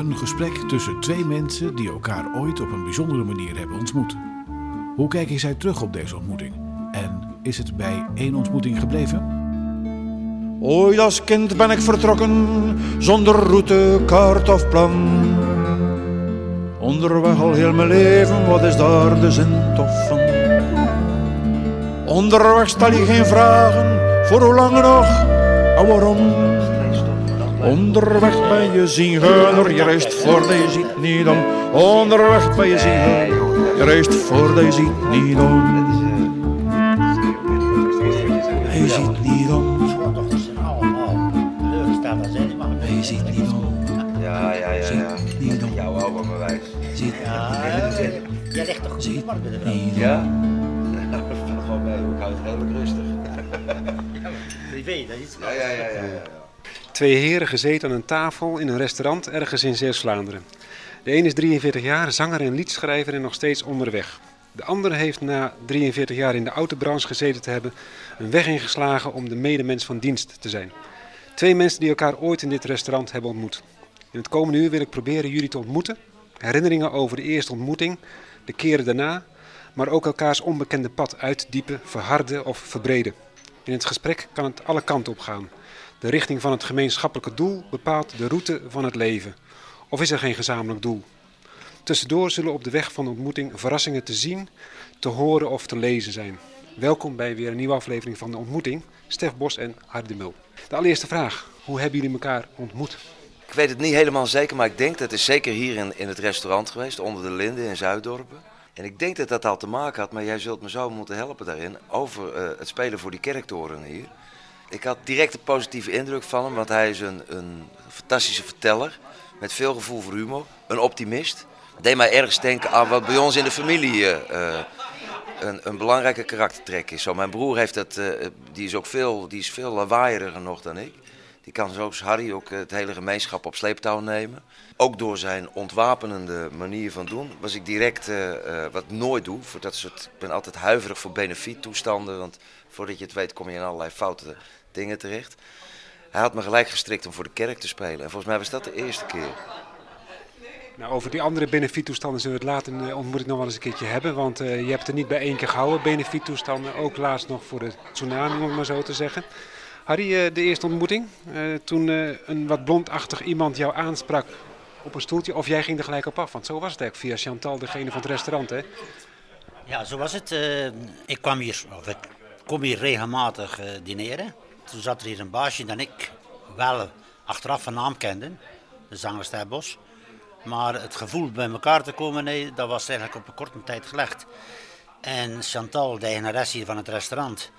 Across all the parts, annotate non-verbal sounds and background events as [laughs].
Een gesprek tussen twee mensen die elkaar ooit op een bijzondere manier hebben ontmoet. Hoe kijken zij terug op deze ontmoeting? En is het bij één ontmoeting gebleven? Ooit als kind ben ik vertrokken, zonder route, kaart of plan. Onderweg al heel mijn leven, wat is daar de zin toch van? Onderweg stel je geen vragen, voor hoe lang nog en waarom? Onderweg ben je zien je reist voor je ziet niet om. Onderweg ben je zien je reist voor je ziet niet om. Je ziet niet om. Je ziet niet om. Ja, ja, ja, ja. Niet om. Jouw ook maar wijs. Ziet Jij ligt toch goed Ziet bij niet Ja? [laughs] om. Dat valt gewoon mee, ik hou het redelijk rustig. Privé, dat is iets Ja, ja, ja, ja. Twee heren gezeten aan een tafel in een restaurant ergens in Zeeuws-Vlaanderen. De een is 43 jaar, zanger en liedschrijver en nog steeds onderweg. De andere heeft na 43 jaar in de autobranche gezeten te hebben een weg ingeslagen om de medemens van dienst te zijn. Twee mensen die elkaar ooit in dit restaurant hebben ontmoet. In het komende uur wil ik proberen jullie te ontmoeten. Herinneringen over de eerste ontmoeting, de keren daarna, maar ook elkaars onbekende pad uitdiepen, verharden of verbreden. In het gesprek kan het alle kanten op gaan. De richting van het gemeenschappelijke doel bepaalt de route van het leven. Of is er geen gezamenlijk doel? Tussendoor zullen op de weg van de ontmoeting verrassingen te zien, te horen of te lezen zijn. Welkom bij weer een nieuwe aflevering van de ontmoeting. Stef Bos en Harry de Mul. De allereerste vraag: hoe hebben jullie elkaar ontmoet? Ik weet het niet helemaal zeker, maar ik denk dat het zeker hier in, in het restaurant geweest, onder de Linden in Zuiddorpen. En ik denk dat dat al te maken had, maar jij zult me zo moeten helpen daarin, over eh, het spelen voor die kerktoren hier. Ik had direct een positieve indruk van hem, want hij is een, een fantastische verteller, met veel gevoel voor humor, een optimist. Deed mij ergens denken aan wat bij ons in de familie eh, eh, een, een belangrijke karaktertrek is. Zo, mijn broer heeft dat, eh, die is ook veel, die is veel lawaaieriger nog dan ik. Die kan zoals Harry ook het hele gemeenschap op sleeptouw nemen. Ook door zijn ontwapenende manier van doen was ik direct, wat nooit doe, voor dat soort, ik ben altijd huiverig voor benefiettoestanden, want voordat je het weet kom je in allerlei foute dingen terecht. Hij had me gelijk gestrikt om voor de kerk te spelen en volgens mij was dat de eerste keer. Nou, over die andere benefiettoestanden zullen we het later in de ontmoeting nog wel eens een keertje hebben. Want eh, je hebt er niet bij één keer gehouden, benefiettoestanden. Ook laatst nog voor de tsunami, om het maar zo te zeggen. Harry, eh, de eerste ontmoeting. eh, toen eh, een wat blondachtig iemand jou aansprak op een stoeltje. Of jij ging er gelijk op af. Want zo was het eigenlijk via Chantal, degene van het restaurant. Hè? Ja, zo was het. Eh, ik kwam hier, of ik kom hier regelmatig eh, dineren. Toen zat er hier een baasje dat ik wel achteraf van naam kende, de zanger Bos. Maar het gevoel bij elkaar te komen, nee, dat was eigenlijk op een korte tijd gelegd. En Chantal, de eigenares hier van het restaurant,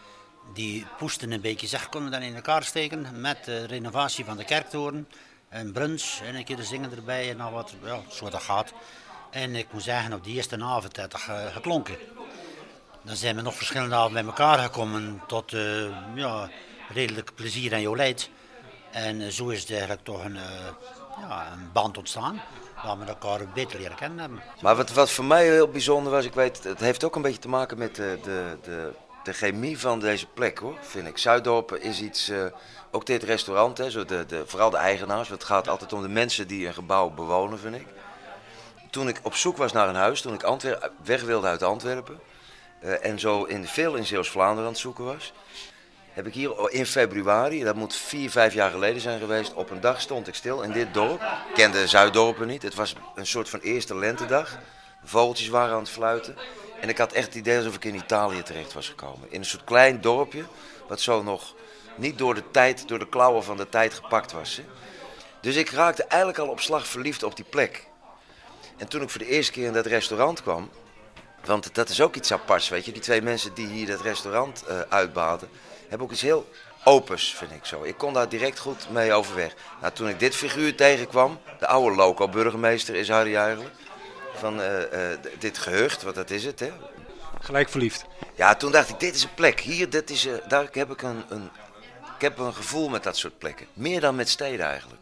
die poeste een beetje, zeg, kunnen we dat in elkaar steken met de renovatie van de kerktoren. Een brunch en een keer de zingen erbij en al wat, ja, zo dat gaat. En ik moet zeggen, op die eerste avond heeft dat ge- geklonken. Dan zijn we nog verschillende avonden bij elkaar gekomen tot eh, ja, redelijk plezier en jolijt. En eh, zo is het eigenlijk toch een, eh, ja, een band ontstaan. Waar we elkaar beter leren kennen. Maar wat, wat voor mij heel bijzonder was, ik weet, het heeft ook een beetje te maken met de, de, de, de chemie van deze plek hoor, vind ik. Zuidorpen is iets, eh, ook dit restaurant, hè, zo de, de, vooral de eigenaars, want het gaat altijd om de mensen die een gebouw bewonen, vind ik. Toen ik op zoek was naar een huis, toen ik Antwer- weg wilde uit Antwerpen en zo in, veel in Zeeuws-Vlaanderen aan het zoeken was, heb ik hier in februari, dat moet vier, vijf jaar geleden zijn geweest, op een dag stond ik stil in dit dorp. Ik kende Zuiddorpen niet, het was een soort van eerste lentedag. Vogeltjes waren aan het fluiten. En ik had echt het idee alsof ik in Italië terecht was gekomen. In een soort klein dorpje, wat zo nog niet door de tijd, door de klauwen van de tijd gepakt was. Hè. Dus ik raakte eigenlijk al op slag verliefd op die plek. En toen ik voor de eerste keer in dat restaurant kwam, want dat is ook iets aparts, weet je. Die twee mensen die hier dat restaurant eh uitbaten, hebben ook iets heel opens, vind ik zo. Ik kon daar direct goed mee overweg. Nou, toen ik dit figuur tegenkwam, de oude loco-burgemeester is Harry eigenlijk, van eh, eh, dit gehucht, wat dat is het, hè. Gelijk verliefd. Ja, toen dacht ik, dit is een plek. Hier, dit is, eh, daar heb ik een, een, ik heb een gevoel met dat soort plekken. Meer dan met steden eigenlijk.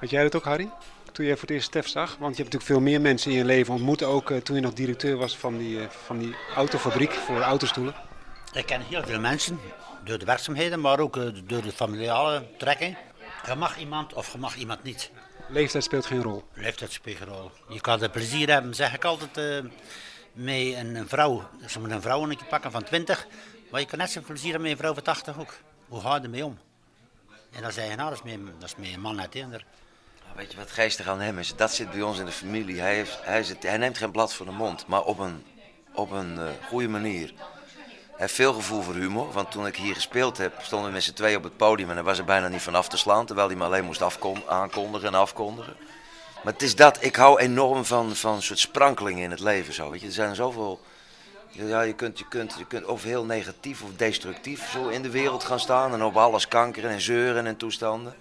Had jij dat ook, Harry? Toen je voor het eerst Stef zag? Want je hebt natuurlijk veel meer mensen in je leven ontmoet. Ook toen je nog directeur was van die, van die autofabriek voor autostoelen. Ik ken heel veel mensen door de werkzaamheden, maar ook eh, door de familiale trekking. Je mag iemand of je mag iemand niet. Leeftijd speelt geen rol. Leeftijd speelt geen rol. Je kan er plezier hebben, zeg ik altijd, eh met een, vrouw. Ze moet een vrouw een keer pakken van 20, maar je kan net zoveel plezier hebben met een vrouw van 80 ook. Hoe ga je ermee om? En dan zeg je, nou, dat is meer, dat is meer een man uit Eender. Weet je wat geestig aan hem is? Dat zit bij ons in de familie. Hij, heeft, hij, zit, hij neemt geen blad voor de mond, maar op een, op een eh, goede manier. Heeft veel gevoel voor humor, want toen ik hier gespeeld heb, stonden we met z'n twee op het podium en hij was er bijna niet van af te slaan, terwijl hij me alleen moest aankondigen en afkondigen. Maar het is dat, ik hou enorm van, van soort sprankelingen in het leven. Zo, weet je. Er zijn zoveel, ja, je, kunt, je, kunt, je kunt of heel negatief of destructief zo in de wereld gaan staan en op alles kankeren en zeuren en toestanden.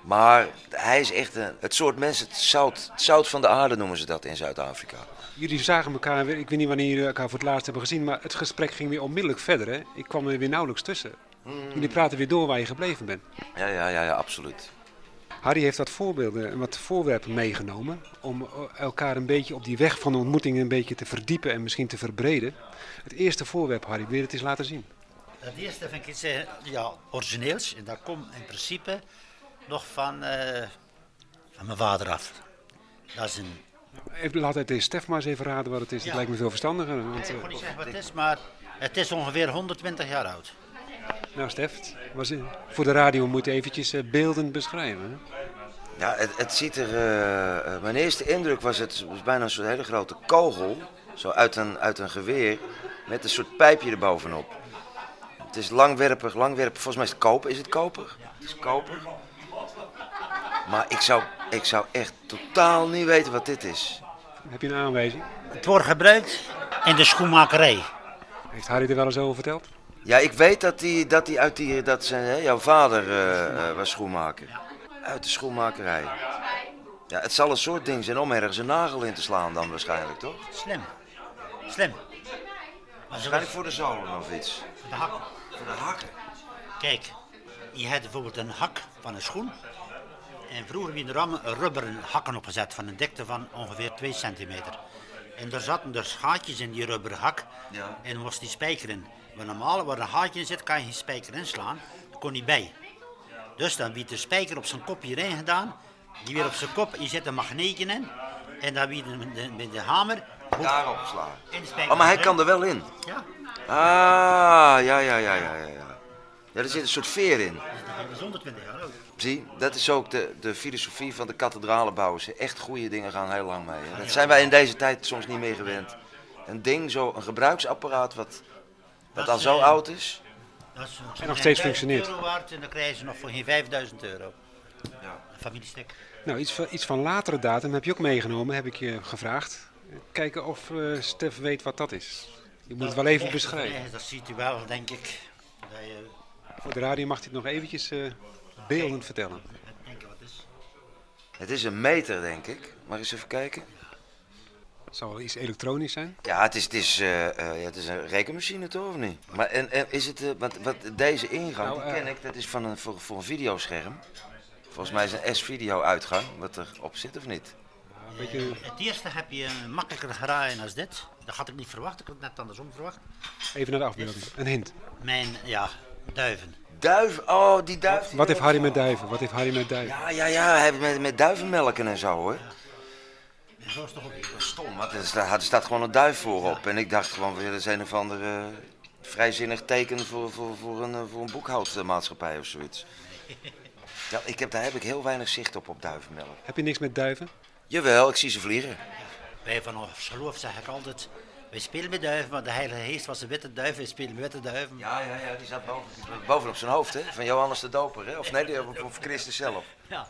Maar hij is echt een, het soort mensen, het zout, het zout van de aarde noemen ze dat in Zuid-Afrika. Jullie zagen elkaar weer, ik weet niet wanneer jullie elkaar voor het laatst hebben gezien, maar het gesprek ging weer onmiddellijk verder. Hè? Ik kwam er weer nauwelijks tussen. Jullie praten weer door waar je gebleven bent. Ja, ja, ja, ja absoluut. Harry heeft wat voorbeelden en wat voorwerpen meegenomen om eh, elkaar een beetje op die weg van de ontmoeting een beetje te verdiepen en misschien te verbreden. Het eerste voorwerp, Harry, wil je het eens laten zien? Het eerste vind ik iets eh, ja, origineels. En dat komt in principe nog van, eh, van mijn vader af. Dat is een... Even, laat het eens Stef maar eens even raden wat het is. Dat Ja. lijkt me veel verstandiger. Want, Ik eh, kan niet zeggen wat het is, maar het is ongeveer 120 jaar oud. nou Stef, was, voor de radio moet je eventjes eh, beeldend beschrijven. Hè? Ja, het, het ziet er. eh, eh, mijn eerste indruk was het was bijna een soort hele grote kogel. Zo uit een, uit een geweer. Met een soort pijpje erbovenop. Het is langwerpig, langwerpig. Volgens mij is het koper. Is het koper? Het is koper. Maar ik zou, ik zou echt totaal niet weten wat dit is. Heb je een aanwijzing? Het wordt gebruikt in de schoenmakerij. Heeft Harry er wel eens over verteld? Ja, ik weet dat hij dat die uit die. Dat zijn, hè, jouw vader eh, eh, was schoenmaker. Uit de schoenmakerij. Ja, het zal een soort ding zijn om ergens een nagel in te slaan dan waarschijnlijk, toch? Slim. Slim. Waarschijnlijk voor de zolen of iets. de hak. Voor de hakken. Kijk, je hebt bijvoorbeeld een hak van een schoen. En vroeger werden er allemaal rubberen hakken opgezet van een dikte van ongeveer 2 centimeter. En daar zaten dus gaatjes in die rubberen hak. Ja. En dan was die spijker in. Maar normaal waar een gaatje in zit, kan je geen spijker inslaan. Dat kon niet bij. Dus dan werd de spijker op zijn kop hierin gedaan. Die weer op zijn kop, je zet een magneetje in. En dan weer met de, met de hamer. Daarop in de spijker. Oh, maar hij kan er wel in. Ja, Ah, ja, ja, ja, ja, ja. Ja, ja er zit een soort veer in. dat is 120 jaar oud. Zie, dat is ook de, de filosofie van de kathedralenbouwers. Echt goede dingen gaan heel lang mee. hè. Dat zijn wij in deze tijd soms niet meer gewend. Een ding, zo, een gebruiksapparaat wat, wat Dat al is, zo oud is. Dat is En nog steeds 1000 functioneert. euro waard en dan krijgen ze nog voor geen 5000 euro. Ja. Een familiestek. Nou, iets van, iets van latere datum heb je ook meegenomen, heb ik je gevraagd. Kijken of eh Stef weet wat dat is. Je moet het wel even beschrijven. Dat ziet u wel, denk ik. Dat je Voor de radio mag hij het nog eventjes eh, beeldend vertellen. denkt wat is. Het is een meter, denk ik. Mag eens even kijken? Het zal wel iets elektronisch zijn. Ja, het is, het is, eh, eh, ja, het is een rekenmachine toch, of niet? Maar en, en is het, eh, wat, wat, deze ingang, Nou, die ken ik, dat is van een, voor, voor een videoscherm. Volgens mij is het een S-video-uitgang, wat erop zit, of niet? Beetje, Het eerste heb je een makkelijker geraaien als dit. Dat had ik niet verwacht, ik had het net andersom verwacht. even naar de afbeelding. Een hint. Mijn, ja, duiven. Duif, oh, die die Wat heeft Harry met duiven? Wat heeft Harry met duiven? Ja, ja, ja, hij heeft met, met duivenmelken en zo, hoor. Zo is het toch ook niet. Stom, want er staat, er staat gewoon een duif voorop. En ik dacht gewoon dat is een of ander eh, vrijzinnig teken voor, voor, voor, een, eh, voor een boekhoudmaatschappij of zoiets. [laughs] Ja, ik heb, daar heb ik heel weinig zicht op, op duivenmelk. Heb je niks met duiven? Jawel, ik zie ze vliegen. Wij van ons geloof zeg ik altijd, wij spelen met duiven, maar de Heilige Geest was een witte duif, wij spelen met witte duiven. Ja, ja, ja, die zat boven, bovenop zijn hoofd, hè? Van Johannes de Doper, hè? Of nee, die- of, Christus zelf. Ja.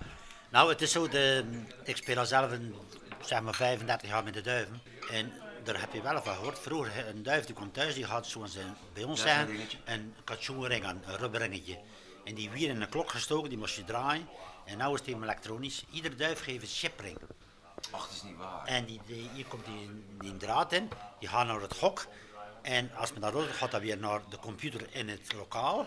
Nou, het is zo, de, ik speel al zelf een, zeg maar 35 jaar met de duiven. En daar heb je wel van gehoord. Vroeger, een duif die kwam thuis, die had zoals ze bij ons Ja, zo'n zeggen, dingetje. een katjoenring aan, een rubberringetje. En die wier in een klok gestoken, die moest je draaien. En nu is het helemaal elektronisch. Iedere duif geeft een chipring. Ach, dat is niet waar. En die, die, hier komt die, die draad in, die gaat naar het hok. En als men dat doet, gaat dat weer naar de computer in het lokaal.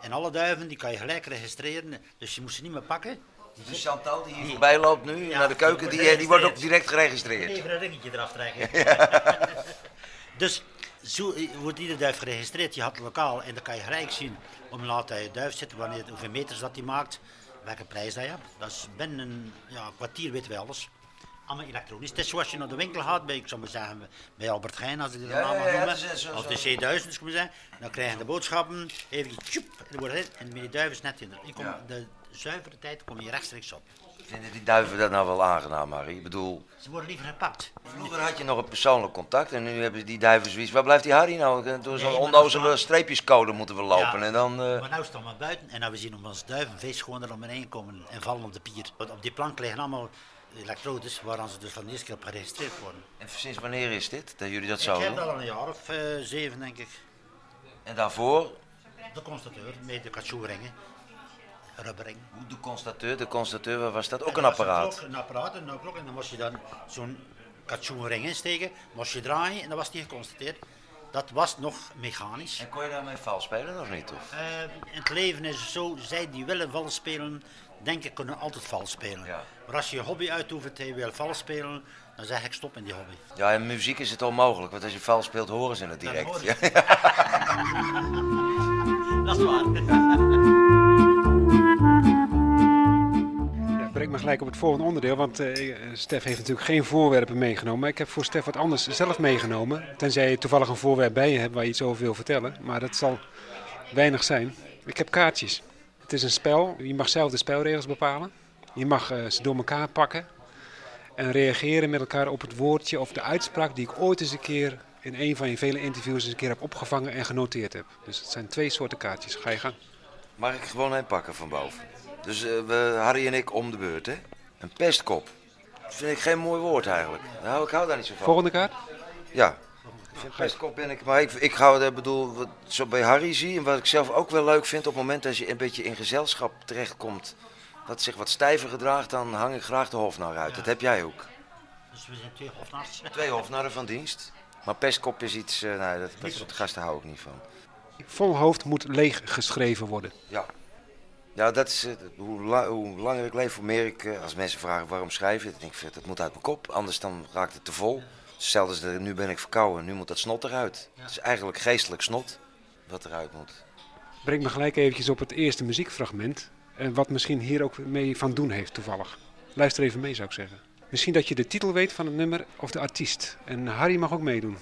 En alle duiven die kan je gelijk registreren, dus je moet ze niet meer pakken. Dus Chantal die hier voorbij loopt nu Ja, naar de keuken, die, eh, die wordt ook direct geregistreerd. Even een ringetje eraf trekken. [laughs] [laughs] dus zo eh, wordt iedere duif geregistreerd. Je had het lokaal en dan kan je gelijk zien om laat hij duif zitten, wanneer, hoeveel meters dat hij maakt. welke prijs dat je hebt. Dat is binnen een ja, kwartier weten we alles. Allemaal elektronisch. Het is zoals je naar de winkel gaat, bij, ik zou maar zeggen, bij Albert Heijn, als ik de Ja, naam ja, Of de C1000, zou ik maar zeggen. Dan krijg je de boodschappen, even tjoep, en wordt het. En met die duiven is net in. Komt Ja. De zuivere tijd kom je rechtstreeks op. Vinden die duiven dat nou wel aangenaam, Harry? Ik bedoel, Ze worden liever gepakt. vroeger had je nog een persoonlijk contact en nu hebben die duiven zoiets. Waar blijft die Harry nou? Door zo'n Nee, maar onnozele is- streepjescode moeten we lopen Ja. en dan... eh, Maar nu staan we buiten en dan we zien om ons duivenvis gewoon er omheen komen en vallen op de pier. Want op die plank liggen allemaal elektrodes waaraan ze dus van de eerste keer op geregistreerd worden. En sinds wanneer is dit, dat jullie dat Ik zo heb dat al een jaar of eh, zeven denk ik. En daarvoor, De constateur met de katsoeringen, rubbering. hoe de constateur, de constateur, waar was dat? Ook En een apparaat. ook Een apparaat, een klok. En dan moest je dan zo'n katsoenring insteken, moest je draaien en dan was die geconstateerd. Dat was nog mechanisch. En kon je daarmee vals spelen of niet? Of? Eh, in het leven is het zo, zij die willen vals spelen, denk ik kunnen altijd vals spelen. Ja. Maar als je je hobby uitoefent en je wil vals spelen, dan zeg ik stop in die hobby. Ja, in muziek is het onmogelijk, want als je vals speelt horen ze het direct. Ja. [laughs] Dat is waar. Breng me gelijk op het volgende onderdeel, want eh, Stef heeft natuurlijk geen voorwerpen meegenomen. Maar ik heb voor Stef wat anders zelf meegenomen. Tenzij je toevallig een voorwerp bij je hebt waar je iets over wil vertellen. Maar dat zal weinig zijn. Ik heb kaartjes. Het is een spel. Je mag zelf de spelregels bepalen. Je mag eh, ze door elkaar pakken. En reageren met elkaar op het woordje of de uitspraak die ik ooit eens een keer in een van je vele interviews eens een keer heb opgevangen en genoteerd heb. Dus het zijn twee soorten kaartjes. Ga je gang. Mag ik gewoon een pakken van boven? Dus eh, we, Harry en ik om de beurt, hè? Een pestkop. Dat vind ik geen mooi woord eigenlijk. Nou, ik hou daar niet zo van. Volgende kaart. Ja. Ik vind pestkop ben ik, maar ik, ik hou er, bedoel, wat zo bij Harry zie en wat ik zelf ook wel leuk vind op het moment dat je een beetje in gezelschap terechtkomt, dat zich wat stijver gedraagt, dan hang ik graag de hofnar uit. Dat heb jij ook. Dus we zijn twee hofnaars. [laughs] Twee hofnarren van dienst. Maar pestkop is iets, eh nee, dat, dat soort gasten hou ik niet van. Vol hoofd moet leeg geschreven worden. Ja. Ja, dat is, eh, hoe, la- hoe langer ik leef, hoe meer ik, eh, als mensen vragen waarom schrijf je, dan denk ik, dat moet uit mijn kop, anders dan raakt het te vol. Stel dus, dat nu ben ik verkouden, nu moet dat snot eruit. Het is eigenlijk geestelijk snot wat eruit moet. Breng me gelijk eventjes op het eerste muziekfragment. En wat misschien hier ook mee van doen heeft toevallig. Luister even mee zou ik zeggen. Misschien dat je de titel weet van het nummer of de artiest. En Harry mag ook meedoen.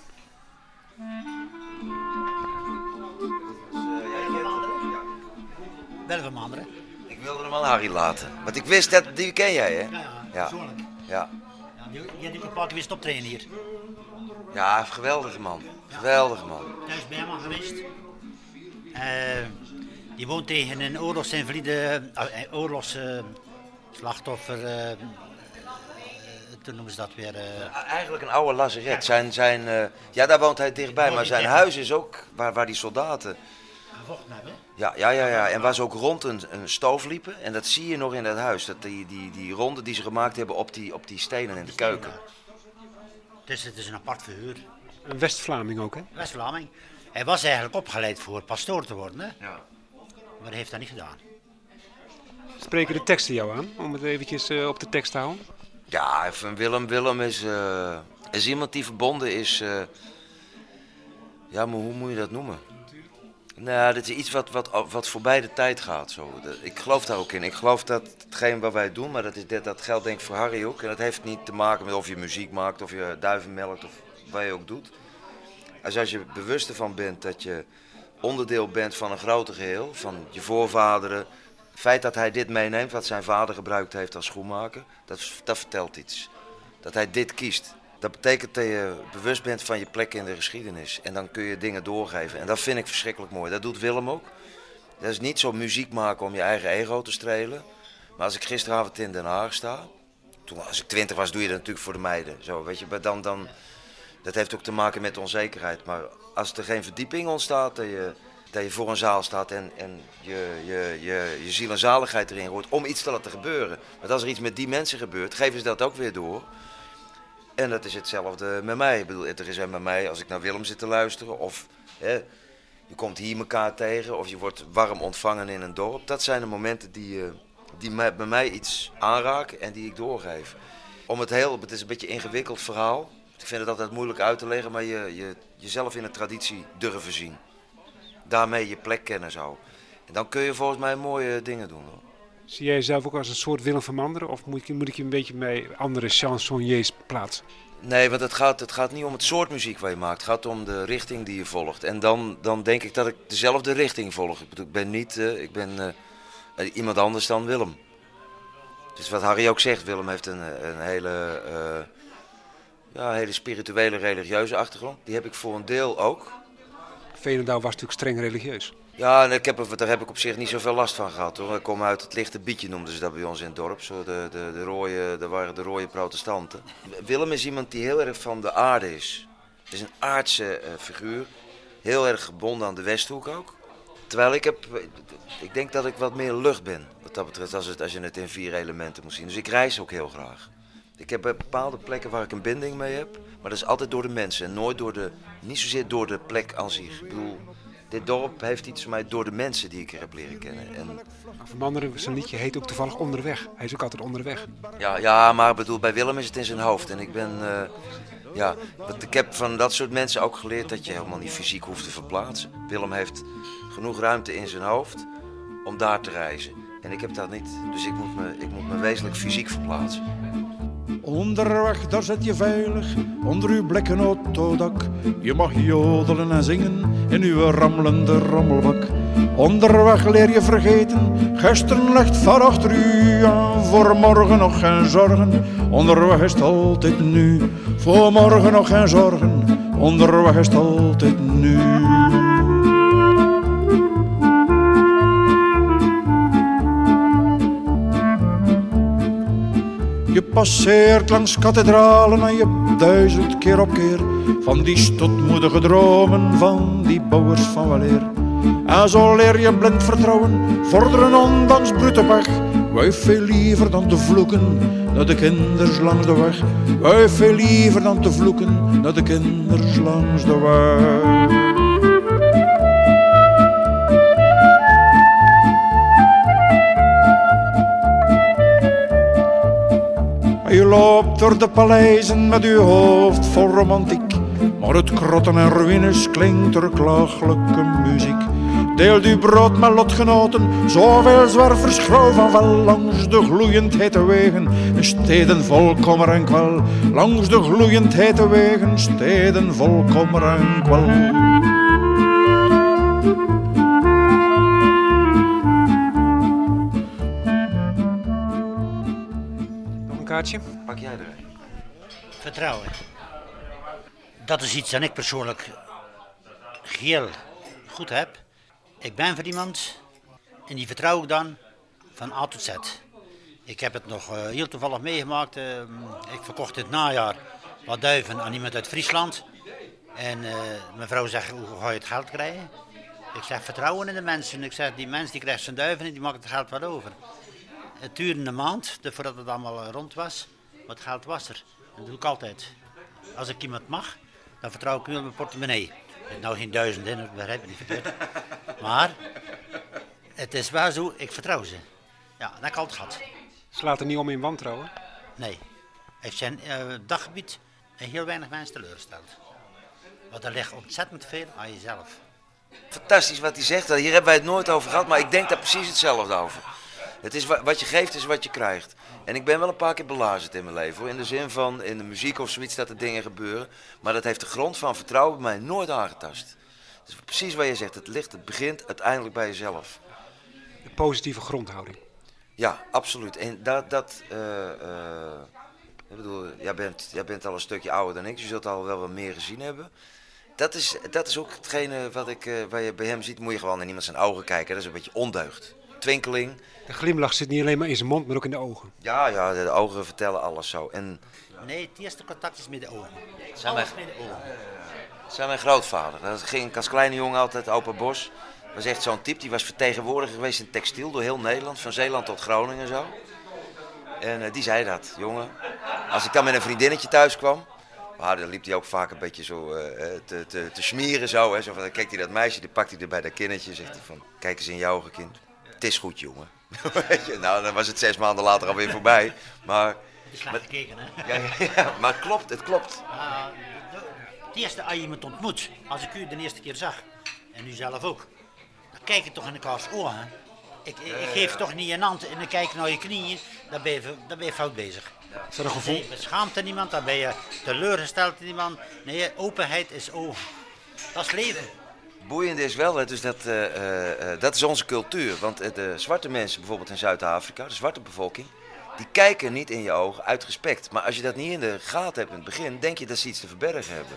Wel van anderen. Ik wilde hem aan Harry laten, want ik wist dat, die ken jij hè? Ja, ja, Ja. Persoonlijk. Ja, Ja, die, die heb ik een paar keer wist optreden hier. ja geweldige man. Geweldige man. Thuis bij hem geweest. Eh, die woont tegen een oorlogsinvalide, uh, oorlogsslachtoffer. eh, eh, toen noemen ze dat weer. Eigenlijk een oude lazaret. Zijn, zijn, ja, daar woont hij dichtbij, maar zijn huis is ook waar, waar die soldaten... gevochten hebben. Ja, ja, ja, ja. En waar ze ook rond een, een stoof liepen. En dat zie je nog in dat huis. Dat die, die, die ronde die ze gemaakt hebben op die, op die stenen in de keuken. Dus het is een apart verhuur. Een West-Vlaming ook, hè? West-Vlaming. Hij was eigenlijk opgeleid voor pastoor te worden, hè? Ja. maar hij heeft dat niet gedaan. Spreken de teksten jou aan? Om het eventjes eh, op de tekst te houden. Ja, van Willem Willem is, eh, is iemand die verbonden is. eh, ja, maar hoe moet je dat noemen? Nou, dit is iets wat, wat, wat voorbij de tijd gaat. Zo. Ik geloof daar ook in. Ik geloof dat hetgeen wat wij doen, maar dat, is, dat, dat geldt denk ik voor Harry ook. En dat heeft niet te maken met of je muziek maakt, of je duiven melkt, of wat je ook doet. Als, als je bewust ervan bent dat je onderdeel bent van een groter geheel, van je voorvaderen. Het feit dat hij dit meeneemt, wat zijn vader gebruikt heeft als schoenmaker, dat, dat vertelt iets. Dat hij dit kiest. Dat betekent dat je bewust bent van je plek in de geschiedenis. En dan kun je dingen doorgeven. En dat vind ik verschrikkelijk mooi. Dat doet Willem ook. Dat is niet zo muziek maken om je eigen ego te strelen. Maar als ik gisteravond in Den Haag sta. Toen, als ik twintig was, doe je dat natuurlijk voor de meiden. Zo, weet je, maar dan, dan, dat heeft ook te maken met onzekerheid. Maar als er geen verdieping ontstaat, dat je, dat je voor een zaal staat en, en je, je, je, je ziel en zaligheid erin hoort om iets te laten gebeuren. Want als er iets met die mensen gebeurt, geven ze dat ook weer door. En dat is hetzelfde met mij. Ik bedoel, er is met mij als ik naar Willem zit te luisteren. Of hè, je komt hier elkaar tegen. Of je wordt warm ontvangen in een dorp. Dat zijn de momenten die, eh, die bij mij iets aanraken en die ik doorgeef. Om het heel, het is een beetje een ingewikkeld verhaal. Ik vind het altijd moeilijk uit te leggen, maar je, je, jezelf in een traditie durven zien. Daarmee je plek kennen zo. En dan kun je volgens mij mooie dingen doen. Zie jij jezelf ook als een soort Willem van Manderen? Of moet ik, moet ik je een beetje bij andere chansonniers plaatsen? Nee, want het gaat, het gaat niet om het soort muziek wat je maakt. Het gaat om de richting die je volgt. En dan, dan denk ik dat ik dezelfde richting volg. Ik, bedoel, ik ben niet eh, ik ben, eh, iemand anders dan Willem. Dus wat Harry ook zegt, Willem heeft een, een hele, eh, ja, hele spirituele, religieuze achtergrond. Die heb ik voor een deel ook. Veenendaal was natuurlijk streng religieus. Ja, ik heb, daar heb ik op zich niet zoveel last van gehad hoor. Ik kom uit het lichte bietje, noemden ze dat bij ons in het dorp. Zo de, de, de dat waren de rode protestanten. Willem is iemand die heel erg van de aarde is. Het is een aardse eh, figuur. Heel erg gebonden aan de Westhoek ook. Terwijl ik heb, ik denk dat ik wat meer lucht ben. Wat dat betreft, als, het, als je het in vier elementen moet zien. Dus ik reis ook heel graag. Ik heb eh, bepaalde plekken waar ik een binding mee heb. Maar dat is altijd door de mensen. En nooit door de, niet zozeer door de plek aan zich. Ik bedoel, dit dorp heeft iets voor mij door de mensen die ik er heb leren kennen. En Van zijn liedje heet ook toevallig Onderweg. Hij is ook altijd onderweg. Ja, ja, maar bedoel, bij Willem is het in zijn hoofd. En ik ben, eh, ja, want ik heb van dat soort mensen ook geleerd dat je helemaal niet fysiek hoeft te verplaatsen. Willem heeft genoeg ruimte in zijn hoofd om daar te reizen. En ik heb dat niet, dus ik moet me, ik moet me wezenlijk fysiek verplaatsen. Onderweg, daar zit je veilig, onder uw blikken autodak. Je mag jodelen en zingen in uw rammelende rommelbak. Onderweg leer je vergeten, gisteren ligt van achter u. Voor morgen nog geen zorgen, onderweg is het altijd nu. Voor morgen nog geen zorgen, onderweg is het altijd nu. Je passeert langs kathedralen en je duizelt keer op keer van die stotmoedige dromen van die bouwers van weleer. En zo leer je blind vertrouwen, vorderen ondanks brute weg. Wij veel liever dan te vloeken naar de kinders langs de weg. Wij veel liever dan te vloeken naar de kinders langs de weg. Je loopt door de paleizen met uw hoofd vol romantiek. Maar het krotten en ruïnes klinkt er klagelijke muziek. Deelt uw brood met lotgenoten, zoveel zwervers grauw van wel langs de gloeiend hete wegen. Steden vol en kwel, langs de gloeiend hete wegen, steden vol kommer en kwel. Kaartje? Pak jij er een? Vertrouwen. Dat is iets dat ik persoonlijk heel goed heb. Ik ben voor iemand en die vertrouw ik dan van A tot Z. Ik heb het nog eh, heel toevallig meegemaakt. eh, ik verkocht dit najaar wat duiven aan iemand uit Friesland. En eh, mijn vrouw zegt, hoe ga je het geld krijgen? Ik zeg, vertrouwen in de mensen. Ik zeg, die mens die krijgt zijn duiven en die maakt het geld wel over. Het duurde een maand de- voordat het allemaal eh, rond was. Maar het geld was er. Dat doe ik altijd. Als ik iemand mag, dan vertrouw ik nu op mijn portemonnee. Er zit nou geen duizend in, dat begrijp ik niet verkeerd. Maar het is wel zo, ik vertrouw ze. Ja, dat heb ik altijd gehad. Slaat er niet om in wantrouwen. Nee. Ik zijn eh, daggebied en heel weinig mensen teleurgesteld. Want er ligt ontzettend veel aan jezelf. Fantastisch wat hij zegt. Hier hebben wij het nooit over gehad, maar ik denk daar precies hetzelfde over. Het is wa- wat je geeft, is wat je krijgt. En ik ben wel een paar keer belazerd in mijn leven. Hoor. In de zin van in de muziek of zoiets dat er dingen gebeuren. Maar dat heeft de grond van vertrouwen bij mij nooit aangetast. Dus precies wat je zegt. Het ligt, het begint uiteindelijk bij jezelf. Een positieve grondhouding. Ja, absoluut. En dat, dat eh, eh, ik bedoel, jij bent, jij bent al een stukje ouder dan ik, dus je zult al wel wat meer gezien hebben. Dat is, dat is ook hetgene wat ik, eh, waar je bij hem ziet, moet je gewoon in iemand zijn ogen kijken. Dat is een beetje ondeugd. Twinkeling. De glimlach zit niet alleen maar in zijn mond, maar ook in de ogen. Ja, ja, de ogen vertellen alles zo. En Nee, het eerste contact is met de ogen. Zijn Alles wij- met de ogen. zijn mijn grootvader. Dat ging ik als kleine jongen altijd open bos. was echt zo'n type, die was vertegenwoordiger geweest in textiel door heel Nederland, van Zeeland tot Groningen en zo. En eh, die zei dat, jongen. Als ik dan met een vriendinnetje thuis kwam, maar dan liep hij ook vaak een beetje zo eh, eh, te, te, te smeren zo. Hè, zo van, dan kijkt hij dat meisje, die pakt hij er bij dat kindertje, zegt hij van, kijk eens in je ogen kind. Het is goed jongen. [laughs] Weet je, nou, dan was het zes maanden later alweer voorbij. Maar, slecht gekeken, hè? ja, ja, ja, maar het klopt, het klopt. Ah, de- het eerste als je iemand ontmoet, als ik u de eerste keer zag, en u zelf ook, dan kijk je toch in elkaars ogen. Ik, ik, ik geef toch niet een hand en dan kijk je naar je knieën, dan ben je, dan ben je fout bezig. Is dat een gevoel? Nee, schaamt er niemand, dan ben je teleurgesteld in iemand. Nee, openheid is ogen. Dat is leven. Boeiend is wel, dus dat, eh, eh, eh, dat is onze cultuur. Want de zwarte mensen bijvoorbeeld in Zuid-Afrika, de zwarte bevolking, die kijken niet in je ogen uit respect. Maar als je dat niet in de gaten hebt in het begin, denk je dat ze iets te verbergen hebben.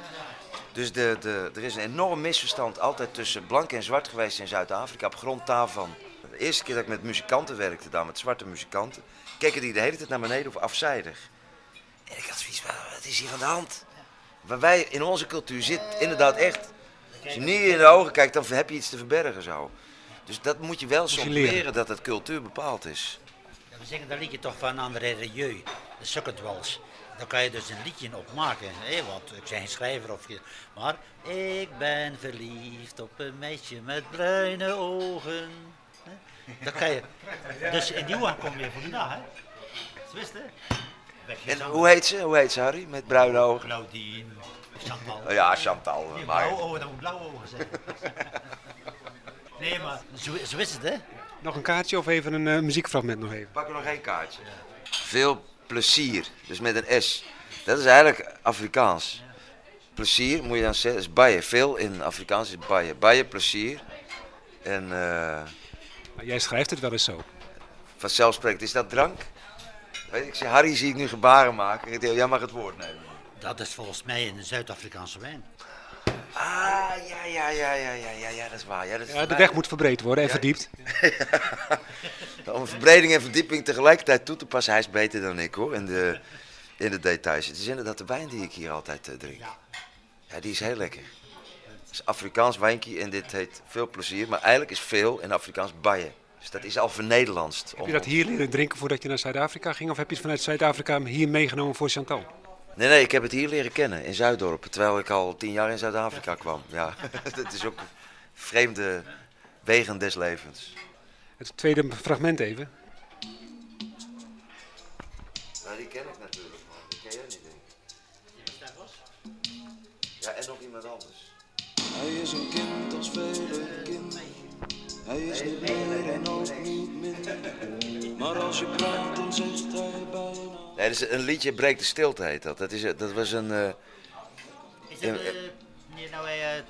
Dus de, de, er is een enorm misverstand altijd tussen blank en zwart geweest in Zuid-Afrika op grond daarvan. De eerste keer dat ik met muzikanten werkte, daar met zwarte muzikanten, keken die de hele tijd naar beneden of afzijdig. En ik had zoiets van, wat is hier aan de hand? Waar wij in onze cultuur zit inderdaad echt. Als je niet in de ogen kijkt, dan heb je iets te verbergen zo. Dus dat moet je wel soms je leren. leren dat het cultuur bepaald is. Ja, we zeggen dat liedje toch van André Rieu, de Sukkendwals. Daar kan je dus een liedje op maken. Hè? Want ik ben geen schrijver of... Maar ik ben verliefd op een meisje met bruine ogen. Hè? Dat kan je... Dus in die hoek kom je voor dag, hè? Het, hè? En hoe heet ze? Hoe heet ze, Harry? Met bruine ogen? Claudine, Chantal. Ja, Chantal. Maar... blauwe ogen, dat moet blauwe ogen zijn. [laughs] nee, maar zo, zo is het, hè? Nog een kaartje of even een eh, muziekfragment nog even? Pak er nog één kaartje. Veel plezier, dus met een S. Dat is eigenlijk Afrikaans. Plezier moet je dan zeggen, is baie. Veel in Afrikaans is baie. Baie plezier. En eh Maar Jij schrijft het wel eens zo. vanzelfsprekend, is dat drank? Weet ik, ik zeg, Harry zie ik nu gebaren maken. Jij mag het woord nemen. Dat is volgens mij een Zuid-Afrikaanse wijn. Ah, ja, ja, ja, ja, ja, ja, ja, dat is waar. Ja, dat is Ja, de weg moet verbreed worden en verdiept. [laughs] Om verbreding en verdieping tegelijkertijd toe te passen, hij is beter dan ik hoor, in de, in de details. Het is inderdaad de wijn die ik hier altijd eh, drink. Ja, die is heel lekker. Het is Afrikaans wijntje en dit heet veel plezier, maar eigenlijk is veel in Afrikaans baie. Dus dat is al vernederlandst. Heb je dat hier leren drinken voordat je naar Zuid-Afrika ging? Of heb je het vanuit Zuid-Afrika hier meegenomen voor Chantal? Nee, nee, ik heb het hier leren kennen, in Zuiddorp, terwijl ik al tien jaar in Zuid-Afrika kwam. Ja, [laughs] [laughs] dat is ook vreemde wegen des levens. Het tweede fragment even. Nou, die ken ik natuurlijk, maar die ken jij niet, denk ik. Ja, en nog iemand anders. Hij is een kind als vele kinderen. Hij is niet meer en ook niet minder. Maar als je praat, dan zegt hij bijna. Nee, is een liedje breekt de stilte heet dat. Dat, is, eh, dat was een... Uh, is dat uh, nou ja,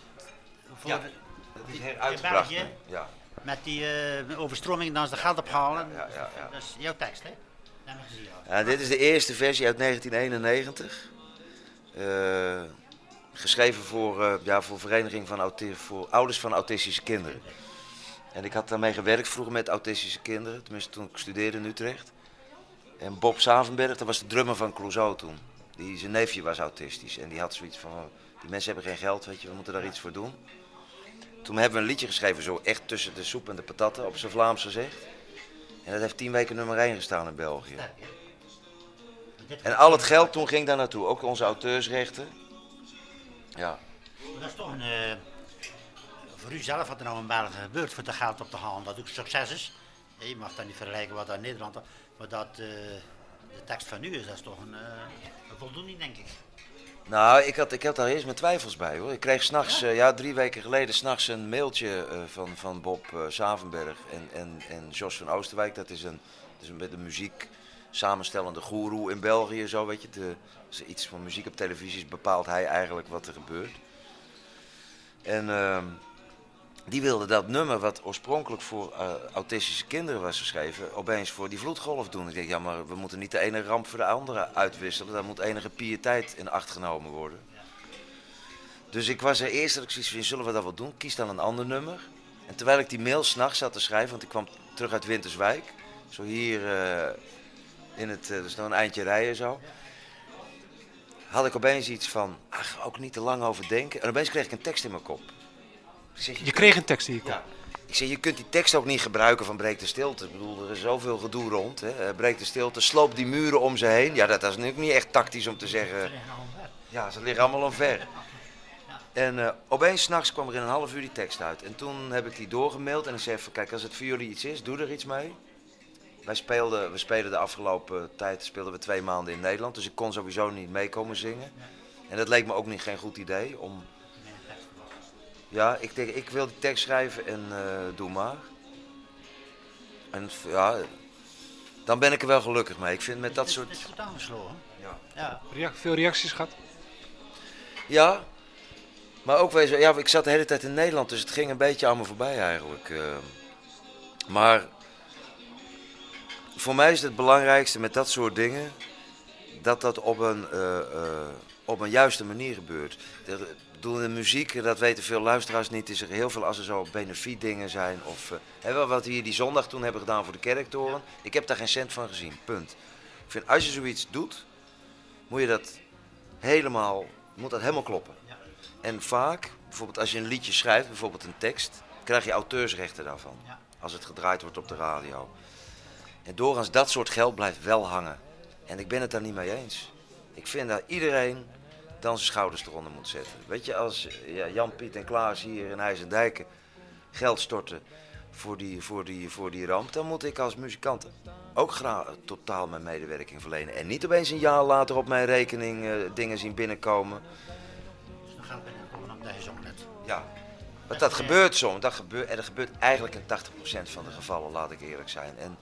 is heruitgebracht. ja. Met die overstroming dan ze de geld ophalen. Ja, ja, ja, dat is jouw tekst, hè? Ja, dit is de eerste versie uit 1991. geschreven voor, ja, voor Vereniging van Auti voor Ouders van Autistische Kinderen. En ik had daarmee gewerkt vroeger met autistische kinderen, tenminste toen ik studeerde in Utrecht. En Bob Savenberg, dat was de drummer van Clouseau toen. Die, zijn neefje was autistisch en die had zoiets van, oh, die mensen hebben geen geld, weet je, we moeten daar iets voor doen. Toen hebben we een liedje geschreven, zo echt tussen de soep en de patatten, op zijn Vlaams gezegd. En dat heeft tien weken nummer 1 gestaan in België. En al het geld toen ging daar naartoe, ook onze auteursrechten. Ja, Dat is toch een... eh, voor u zelf wat er nou in België gebeurt voor het geld op te halen, dat ook succes is. Je mag dat niet vergelijken wat in Nederland... Maar dat eh, de tekst van u is, dat is toch een, eh, een voldoening, denk ik. nou, ik had, ik had daar eerst mijn twijfels bij hoor. Ik kreeg s'nachts, ja? ja, drie weken geleden, s'nachts een mailtje eh, van, van Bob eh, Savenberg en, en, en Jos van Oosterwijk. Dat is een, dat is een, met de muziek samenstellende goeroe in België, zo weet je. De, als iets van muziek op televisie is, bepaalt hij eigenlijk wat er gebeurt. En ehm, die wilde dat nummer, wat oorspronkelijk voor eh, autistische kinderen was geschreven, opeens voor die vloedgolf doen. Ik denk, ja, maar we moeten niet de ene ramp voor de andere uitwisselen. Daar moet enige pietijd in acht genomen worden. Dus ik was er eerst dat ik zoiets van, zullen we dat wel doen? Kies dan een ander nummer. En terwijl ik die mail s'nachts zat te schrijven, want ik kwam terug uit Winterswijk. Zo hier eh, in het, dus nog een eindje rijden zo. Had ik opeens iets van, ach, ook niet te lang over denken. En opeens kreeg ik een tekst in mijn kop. Ik zeg, Je kreeg een tekst ja. Ik zeg, je kunt die tekst ook niet gebruiken van breek de stilte. Ik bedoel, er is zoveel gedoe rond. Hè. Eh, Breek de stilte, sloop die muren om ze heen. Ja, dat is natuurlijk niet echt tactisch om te zeggen. Ja, ze liggen allemaal omver. En eh, opeens s'nachts kwam er in een half uur die tekst uit. En toen heb ik die doorgemaild en ik zei van, kijk, als het voor jullie iets is, doe er iets mee. Wij speelden, we spelen de afgelopen tijd speelden we twee maanden in Nederland. Dus ik kon sowieso niet meekomen zingen. En dat leek me ook niet geen goed idee om... Ja, ik denk, ik wil die tekst schrijven en eh, doe maar. En ja, dan ben ik er wel gelukkig mee. Ik vind met dat soort... Het is goed aangesloten. Ja. Ja. Veel reacties gehad? Ja, maar ook wezen, ja, ik zat de hele tijd in Nederland, dus het ging een beetje aan me voorbij eigenlijk. eh. maar voor mij is het belangrijkste met dat soort dingen dat dat op een, eh, eh, op een juiste manier gebeurt. Bedoel, de muziek, dat weten veel luisteraars niet, is er heel veel als er zo benefietdingen zijn. Of wel wat we hier die zondag toen hebben gedaan voor de kerktoren. Ik heb daar geen cent van gezien, punt. Ik vind als je zoiets doet, moet je dat helemaal, moet dat helemaal kloppen. En vaak, bijvoorbeeld als je een liedje schrijft, bijvoorbeeld een tekst, krijg je auteursrechten daarvan. Als het gedraaid wordt op de radio. En doorgaans dat soort geld blijft wel hangen. En ik ben het daar niet mee eens. Ik vind dat iedereen dan zijn schouders eronder moet zetten. Weet je, als ja, Jan, Piet en Klaas hier in IJsendijken geld storten voor die, voor, die, voor die ramp, dan moet ik als muzikant ook graag totaal mijn medewerking verlenen. En niet opeens een jaar later op mijn rekening eh, dingen zien binnenkomen. Dus dan gaan we binnen op deze net. Ja, want dat gebeurt soms. Dat gebeurt, en dat gebeurt eigenlijk in 80% van de gevallen, laat ik eerlijk zijn. En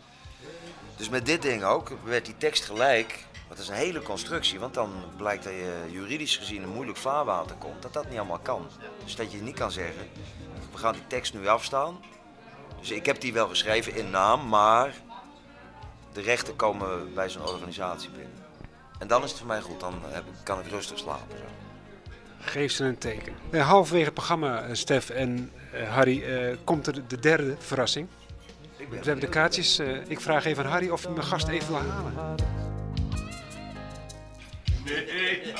dus met dit ding ook werd die tekst gelijk. Dat is een hele constructie, want dan blijkt dat je juridisch gezien een moeilijk vaarwater komt, dat dat niet allemaal kan. Dus dat je niet kan zeggen, we gaan die tekst nu afstaan. Dus ik heb die wel geschreven in naam, maar de rechten komen bij zo'n organisatie binnen. En dan is het voor mij goed, dan heb ik, kan ik rustig slapen. Zo. Geef ze een teken. Eh, halverwege het programma, eh, Stef en eh, Harry, komt er de derde verrassing. We hebben de kaartjes. ik vraag even aan Harry of hij mijn gast even wil halen. Nee. [laughs]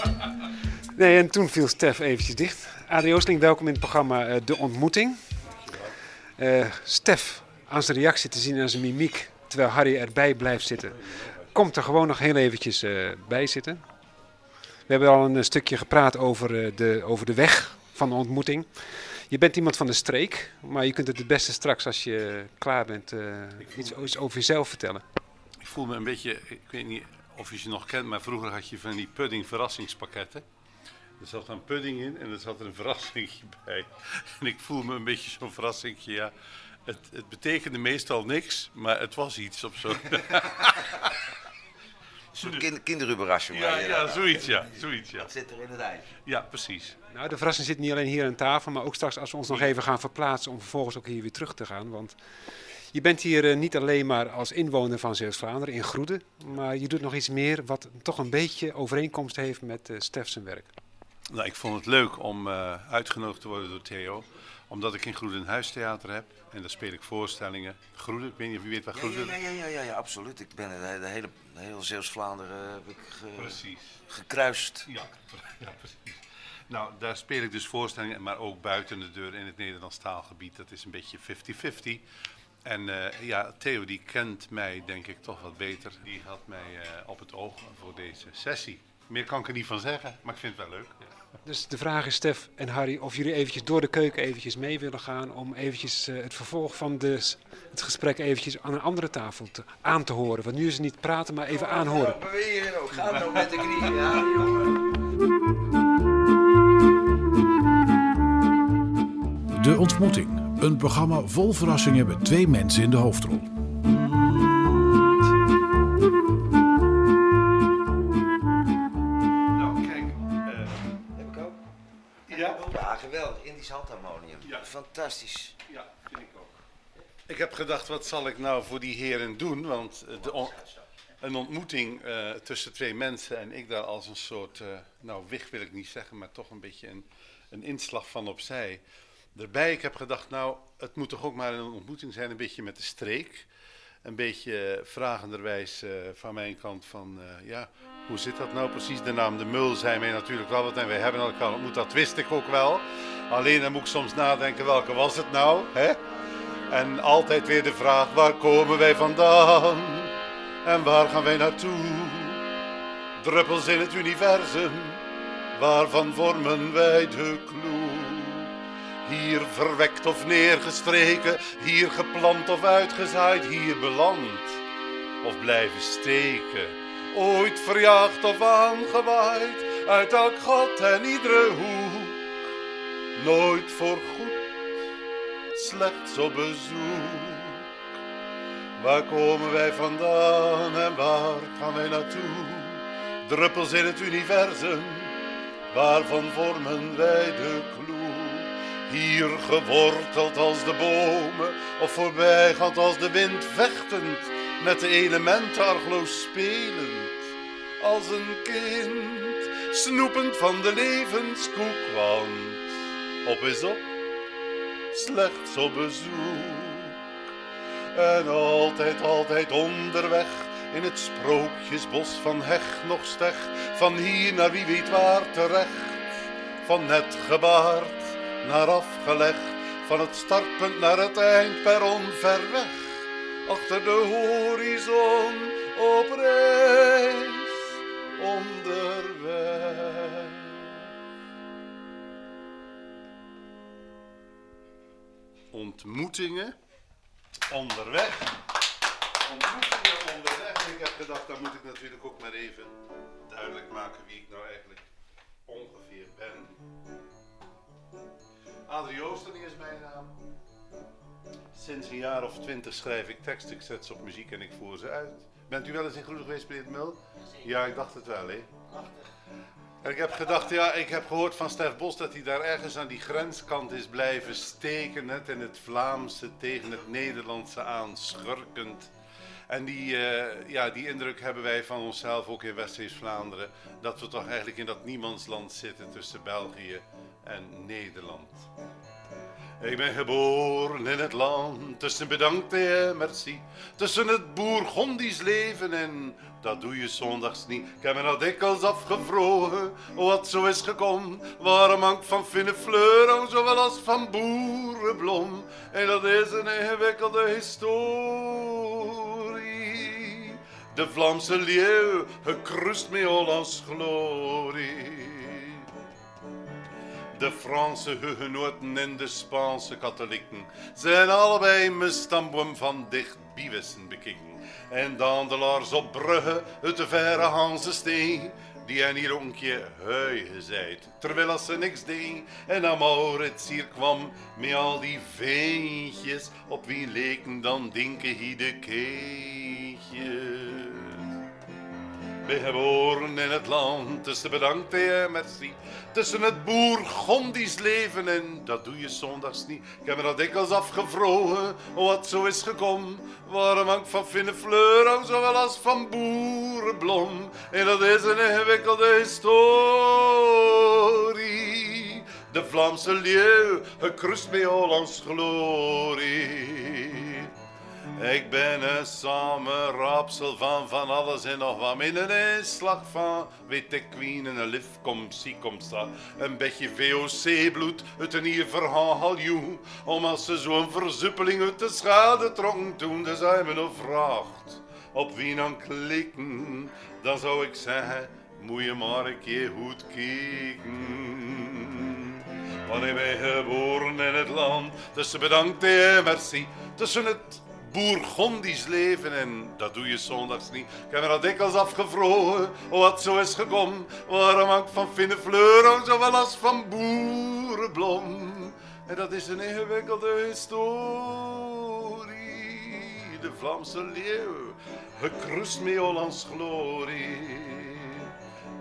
Nee, en toen viel Stef eventjes dicht. Adrie Oosling, welkom in het programma eh, De Ontmoeting. Eh, Stef, aan zijn reactie te zien aan zijn mimiek, terwijl Harry erbij blijft zitten, komt er gewoon nog heel eventjes eh, bij zitten. We hebben al een stukje gepraat over, de, over de weg van de ontmoeting. Je bent iemand van de streek, maar je kunt het het beste straks als je klaar bent iets, iets over jezelf vertellen. Ik voel me een beetje, ik weet niet of je ze nog kent, maar vroeger had je van die pudding verrassingspakketten. Er zat een pudding in en er zat er een [laughs] verrassingje bij. En ik voel me een beetje zo'n verrassingje, ja. Het, het betekende meestal niks, maar het was iets of zo. [laughs] Een kind, kinderuberrasje. Ja, ja, zoiets, ja. Zoiets, ja. Dat zit er in het ijs. Ja, precies. Nou, de verrassing zit niet alleen hier aan tafel, maar ook straks als we ons nog even gaan verplaatsen om vervolgens ook hier weer terug te gaan. Want je bent hier eh, niet alleen maar als inwoner van Zeeuws-Vlaanderen in Groede, maar je doet nog iets meer wat toch een beetje overeenkomst heeft met eh Stef zijn werk. Nou, ik vond het leuk om eh, uitgenodigd te worden door Theo. Omdat ik in Groede een huistheater heb. En daar speel ik voorstellingen. Groede, ik weet niet of je weet waar Ja, Groede... ja, ja, ja, ja, ja, absoluut. Ik ben de, de hele, de hele Zeeuws-Vlaanderen heb ik ge- Precies. gekruist. Ja, [laughs] ja, precies. Nou, daar speel ik dus voorstellingen, maar ook buiten de deur in het Nederlands taalgebied. Dat is een beetje 50-50. En eh, ja, Theo die kent mij denk ik toch wat beter. Die had mij eh, op het oog voor deze sessie. Meer kan ik er niet van zeggen, maar ik vind het wel leuk. Dus de vraag is, Stef en Harry, of jullie eventjes door de keuken eventjes mee willen gaan om eventjes eh, het vervolg van de, het gesprek eventjes aan een andere tafel te, aan te horen. Want nu is het niet praten, maar even aanhoren. bewegen ook. Ga nou met de knieën. Ja, jongen. De Ontmoeting. Een programma vol verrassingen met twee mensen in de hoofdrol. Nou, kijk. eh, Heb ik ook. ja? Ja, geweldig. Indisch handharmonium. Ja. Fantastisch. Ja, vind ik ook. Ik heb gedacht, wat zal ik nou voor die heren doen? Want eh, de on- een ontmoeting eh, tussen twee mensen en ik daar als een soort, eh, nou wicht wil ik niet zeggen, maar toch een beetje een, een inslag van opzij. Daarbij, ik heb gedacht, nou, het moet toch ook maar een ontmoeting zijn, een beetje met de streek. Een beetje vragenderwijs eh, van mijn kant van, eh, ja, hoe zit dat nou precies? De naam De Mul zei mij natuurlijk wel wat en wij hebben elkaar ontmoet, dat wist ik ook wel. Alleen dan moet ik soms nadenken, welke was het nou? Hè? En altijd weer de vraag, waar komen wij vandaan? En waar gaan wij naartoe? Druppels in het universum, waarvan vormen wij de clue? Hier verwekt of neergestreken, hier geplant of uitgezaaid, hier beland of blijven steken. Ooit verjaagd of aangewaaid, uit elk gat en iedere hoek. Nooit voor goed, slechts op bezoek. Waar komen wij vandaan en waar gaan wij naartoe? Druppels in het universum, waarvan vormen wij de clue? Hier geworteld als de bomen, of voorbijgaand als de wind vechtend, met de elementen argloos spelend, als een kind, snoepend van de levenskoek, want op is op, slechts op bezoek. En altijd, altijd onderweg in het sprookjesbos van heg nog steg, van hier naar wie weet waar terecht, van net gebaard naar afgelegd, van het startpunt naar het eindperron ver weg, achter de horizon op reis onderweg. Ontmoetingen onderweg. Ontmoetingen onderweg. Ik heb gedacht, dan moet ik natuurlijk ook maar even duidelijk maken wie ik nou eigenlijk ongeveer ben. Adrie Oosterling is mijn naam. Sinds een jaar of twintig schrijf ik teksten, ik zet ze op muziek en ik voer ze uit. Bent u wel eens in Groen geweest, meneer Mul? Ja, ik dacht het wel, hè? En ik heb gedacht, ja, ik heb gehoord van Stef Bos dat hij daar ergens aan die grenskant is blijven steken, net in het Vlaamse tegen het Nederlandse aan, schurkend. En die, eh, ja, die indruk hebben wij van onszelf ook in West-Vlaanderen, dat we toch eigenlijk in dat niemandsland zitten tussen België en Nederland. Ik ben geboren in het land tussen bedankt en merci. Tussen het Bourgondisch leven en dat doe je zondags niet. Ik heb me al dikwijls afgevrogen wat zo is gekomen. Waarom hangt van fine fleur zowel als van boerenblom. En dat is een ingewikkelde historie. De Vlaamse leeuw gekrust met Hollands glorie. De Franse hugenoten en de Spaanse katholieken zijn allebei mijn stamboom van dicht biewissen bekeken. En dandelaars op bruggen uit de verre Hanse steen, die hen hier keer hui gezeid, terwijl als ze niks deed. En dan Maurits hier kwam met al die veentjes, op wie leken dan dinken hier de keetjes. Ben geboren in het land tussen bedankt en merci. Tussen het bourgondisch leven en dat doe je zondags niet. Ik heb me dat dikwijls afgevrogen wat zo is gekomen. Waarom hangt van fine fleur zowel als van boerenblom. En dat is een ingewikkelde historie. De Vlaamse leeuw gekrust met Hollands glorie. Ik ben een samenraapsel van van alles en nog wat. In een slag van ik queen en een lief kom, zie kom sta. Een beetje VOC-bloed uit een hier verhaal joe. Om als ze zo'n verzuppeling uit de schade trokken toen. Dus hij me nog vraagt op wie dan klikken. Dan zou ik zeggen, moet je maar een keer goed kijken. Ik ben geboren in het land tussen bedankt en merci. Tussen het Bourgondisch leven en dat doe je zondags niet. Ik heb me dat dikwijls afgevrogen wat zo is gekomen. Waarom hangt van fine fleur zowel als van boerenblom. En dat is een ingewikkelde historie. De Vlaamse leeuw, gekrust met Hollands glorie.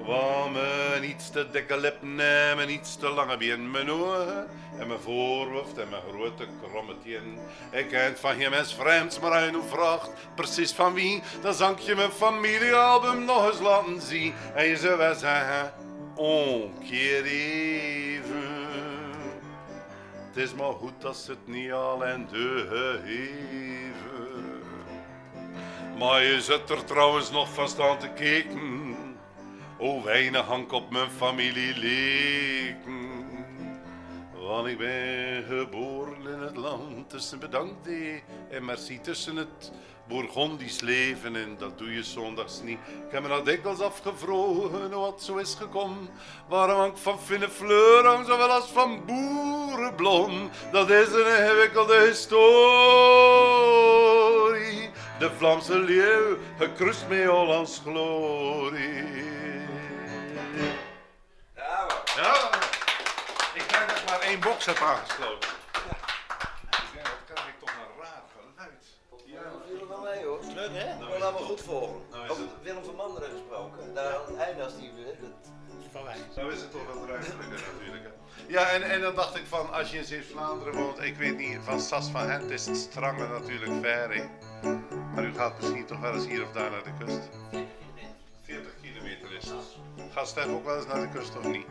Waar mijn iets te dikke lippen en mijn iets te lange been, mijn ogen en mijn voorhoofd en mijn grote kromme tien. Ik ken van geen mens vreemds, maar hij hoe vraagt precies van wie. Dan zang je mijn familiealbum nog eens laten zien. En je zou wel zeggen, on keer even. Het is maar goed als het niet al en de geheven. Maar je zit er trouwens nog van staan te kijken. O weinig hangt op mijn familie leken. Want ik ben geboren in het land tussen bedankt en merci tussen het Bourgondisch leven en dat doe je zondags niet. Ik heb me dat dikwijls afgevrogen wat zo is gekomen. Waarom hangt van fine fleur hangt zowel als van boerenblom. Dat is een ingewikkelde historie. De Vlaamse leeuw gekrust met Hollands glorie. Ja, maar. Ja, ik denk dat ik maar één box heb aangesloten. Ik denk, dat krijg ik toch een raar geluid. Ja, viel er wel mee hem allemaal goed volgen. Over Willem van Manderen gesproken. Daar aan het einde als die... eh, dat- Van wij. Nou is het toch wat ruimtelijker natuurlijk. hè. Ja, en, en dan dacht ik van, als je in Zeeuws-Vlaanderen woont, ik weet niet, van Sas van Hent is het strange natuurlijk ver, hè. Maar u gaat misschien toch wel eens hier of daar naar de kust. Gaat Stef ook wel eens naar de kust of niet?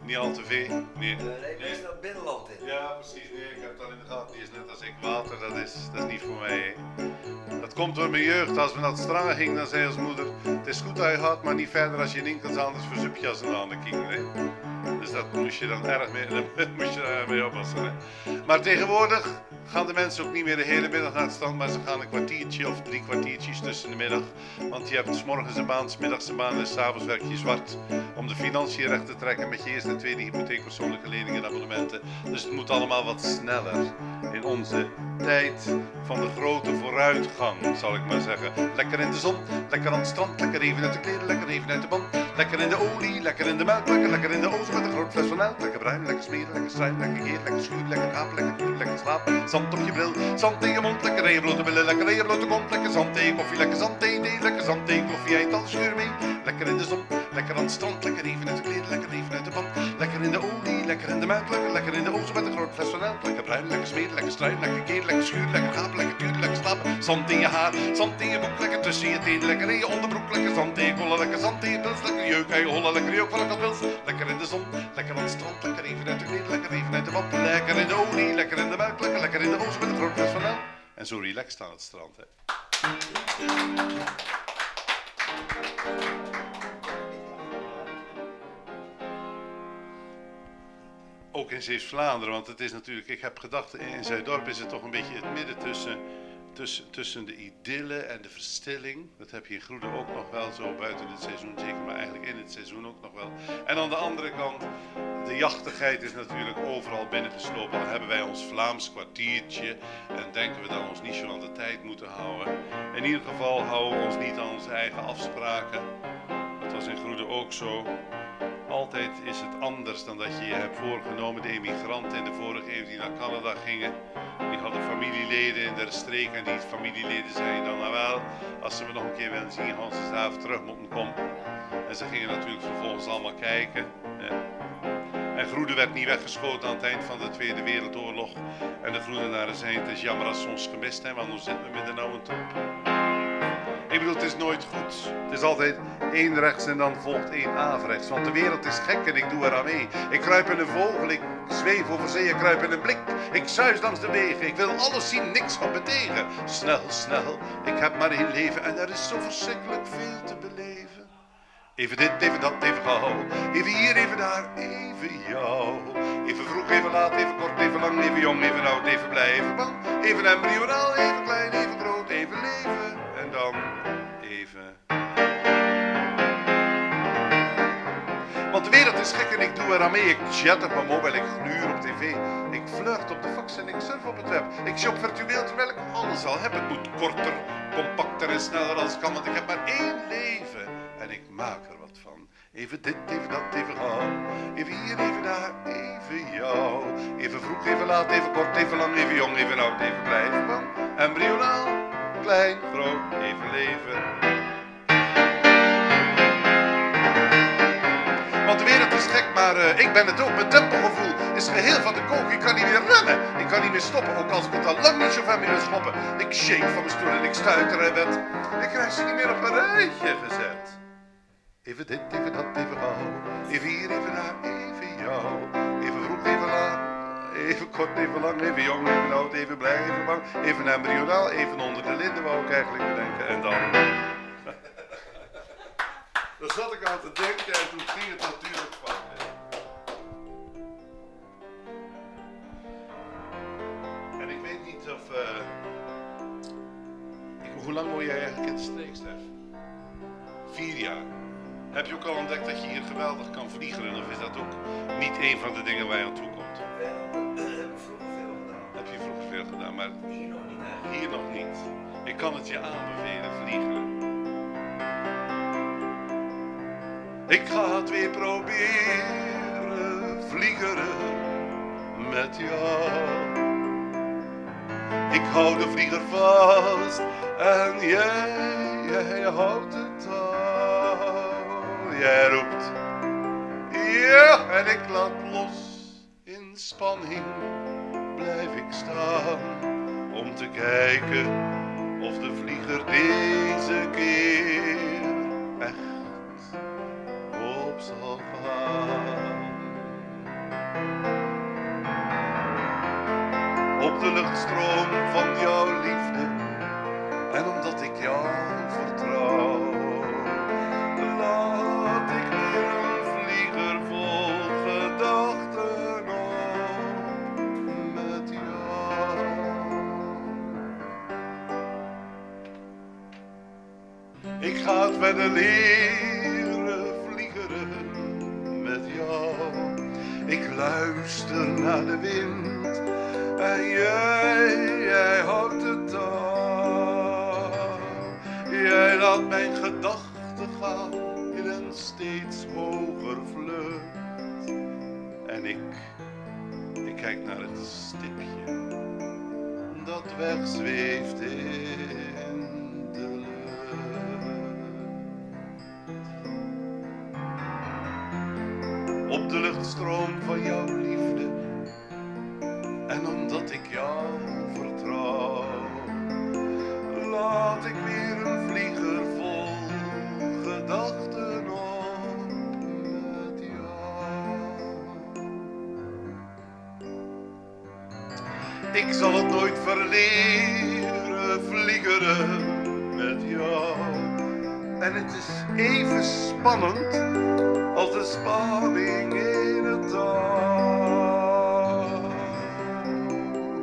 Niet al te veel? Nee. Nee, meestal het binnenland in. Ja, precies. Nee, ik heb dat in de gaten. Die is net als ik. Water, dat is, dat is niet voor mij. hè. Dat komt door mijn jeugd. Als we naar het strand gingen, dan zei ons moeder... Het is goed dat je gaat, maar niet verder als je ninkels anders verzuip je als een andere king. Hè. Dus dat moest je dan erg mee, [laughs] moest je daar mee oppassen. Hè. Maar tegenwoordig gaan de mensen ook niet meer de hele middag naar het strand, maar ze gaan een kwartiertje of drie kwartiertjes tussen de middag. Want je hebt 's morgens een baan, 's middags een baan en s'avonds werk je zwart. Om de financiën recht te trekken met je eerste en tweede hypotheek, persoonlijke leningen en abonnementen. Dus het moet allemaal wat sneller. In onze tijd van de grote vooruitgang, zal ik maar zeggen. Lekker in de zon, lekker aan het strand, lekker even uit de kleren, lekker even uit de band. Lekker in de olie, lekker in de melk, lekker, lekker in de oost met een groot fles van. Lekker bruin, lekker smeren, lekker strijden, lekker geer, lekker schuur, lekker gaap, lekker lekker slapen. Zand op je bril, in je mond, lekker in je blote billen, lekker in je blote kont. Lekker zand in koffie, lekker zand in lekker zand in koffie, eind al schuur mee. Lekker in de zon, lekker aan het strand, lekker even uit de kleren, lekker even uit de band. Lekker in de olie, lekker in de melk, lekker, lekker in de oost met een groot fles van melk. Lekker bruin, lekker smeren, lekker strijden, lekker geer, lekker schuur, lekker gaap, lekker duur, lekker slapen. Zand in je haar, zand in je broek, lekker tussen je tenen, lekker in je onderbroek, lekker zand in je lekker zand in je lekker jeuk aan je hollen, lekker jeuk van een pils. Lekker in de zon, lekker aan het zo relaxed aan het strand, hè. Ook in Zeeuws-Vlaanderen, want het is natuurlijk, ik heb gedacht, in Zuidorp is het toch een beetje het midden tussen, tussen, tussen de idylle en de verstilling. Dat heb je in Groene ook nog wel, zo buiten het seizoen zeker, maar eigenlijk in het seizoen ook nog wel. En aan de andere kant, de jachtigheid is natuurlijk overal binnengeslopen. Dan hebben wij ons Vlaams kwartiertje en denken we we ons niet zo aan de tijd moeten houden. In ieder geval houden we ons niet aan onze eigen afspraken. Dat was in Groene ook zo. Altijd is het anders dan dat je je hebt voorgenomen. De emigranten in de vorige eeuw die naar Canada gingen, die hadden familieleden in de streek en die familieleden zeiden dan, nou wel, als ze me nog een keer willen zien, gaan ze zelf terug moeten komen. En ze gingen natuurlijk vervolgens allemaal kijken. En Groene werd niet weggeschoten aan het eind van de Tweede Wereldoorlog. En de Groenenaren zeiden, het is jammer als ze ons gemist hebben, want nu zitten we met een oude top. Ik bedoel, het is nooit goed. Het is altijd één rechts en dan volgt één averechts. Want de wereld is gek en ik doe eraan mee. Ik kruip in een vogel, ik zweef over zee, ik kruip in een blik. Ik zuis langs de wegen, ik wil alles zien, niks van me tegen. Snel, snel, ik heb maar één leven en er is zo verschrikkelijk veel te beleven. Even dit, even dat, even gauw. Even hier, even daar, even jou. Even vroeg, even laat, even kort, even lang, even jong, even oud, even blij, even bang. Even embryonaal, even klein, even groot, even leven. En dan Want de wereld is gek en ik doe eraan mee. Ik chat op mijn mobiel, ik gluur op tv. Ik flirt op de fax en ik surf op het web. Ik shop virtueel terwijl ik alles al heb. Het moet korter, compacter en sneller als kan, want ik heb maar één leven. En ik maak er wat van. Even dit, even dat, even gauw. Even hier, even daar, even jou. Even vroeg, even laat, even kort, even lang, even jong, even oud, even blij, even bang. Embryonaal, klein, groot, even leven. Is gek, maar eh, ik ben het ook. Mijn tempogevoel is geheel van de kook. Ik kan niet meer rennen. Ik kan niet meer stoppen, ook als ik het al lang niet zo ver meer schoppen. Ik shake van mijn stoel en ik stuiter en wet. Ik krijg ze niet meer op een rijtje gezet. Even dit, even dat, even gauw. Even hier, even daar, even jou. Even vroeg, even laat. Even kort, even lang, even jong, even oud, even blij, even bang. Even embryonaal, even onder de linden wou ik eigenlijk bedenken. En dan... Daar zat ik aan te denken en toen ging het natuurlijk van. En ik weet niet of. eh, ik, hoe lang woon jij eigenlijk in de streek, Stef? Vier jaar. Heb je ook al ontdekt dat je hier geweldig kan vliegen? Of is dat ook niet een van de dingen waar je aan toe komt? Wel, dat heb ik vroeger veel gedaan. Heb je vroeger veel gedaan, maar Hier nog niet eigenlijk. hier nog niet. Ik kan het je aanbevelen, vliegen. Ik ga het weer proberen, vliegen met jou. Ik hou de vlieger vast En jij, jij houdt het touw. Jij roept, ja, en ik laat los. In spanning blijf ik staan om te kijken of de vlieger deze keer echt op de luchtstroom van jouw liefde en omdat ik jou vertrouw, laat ik weer een vlieger vol gedachten op met jou. Ik ga het verder leren luister naar de wind en jij, jij houdt het touw. Jij laat mijn gedachten gaan in een steeds hoger vlucht. En ik, ik kijk naar het stipje dat wegzweeft in de lucht. Op de luchtstroom van jouw Ik zal het nooit verleren, vliegeren met jou. En het is even spannend als de spanning in het touw.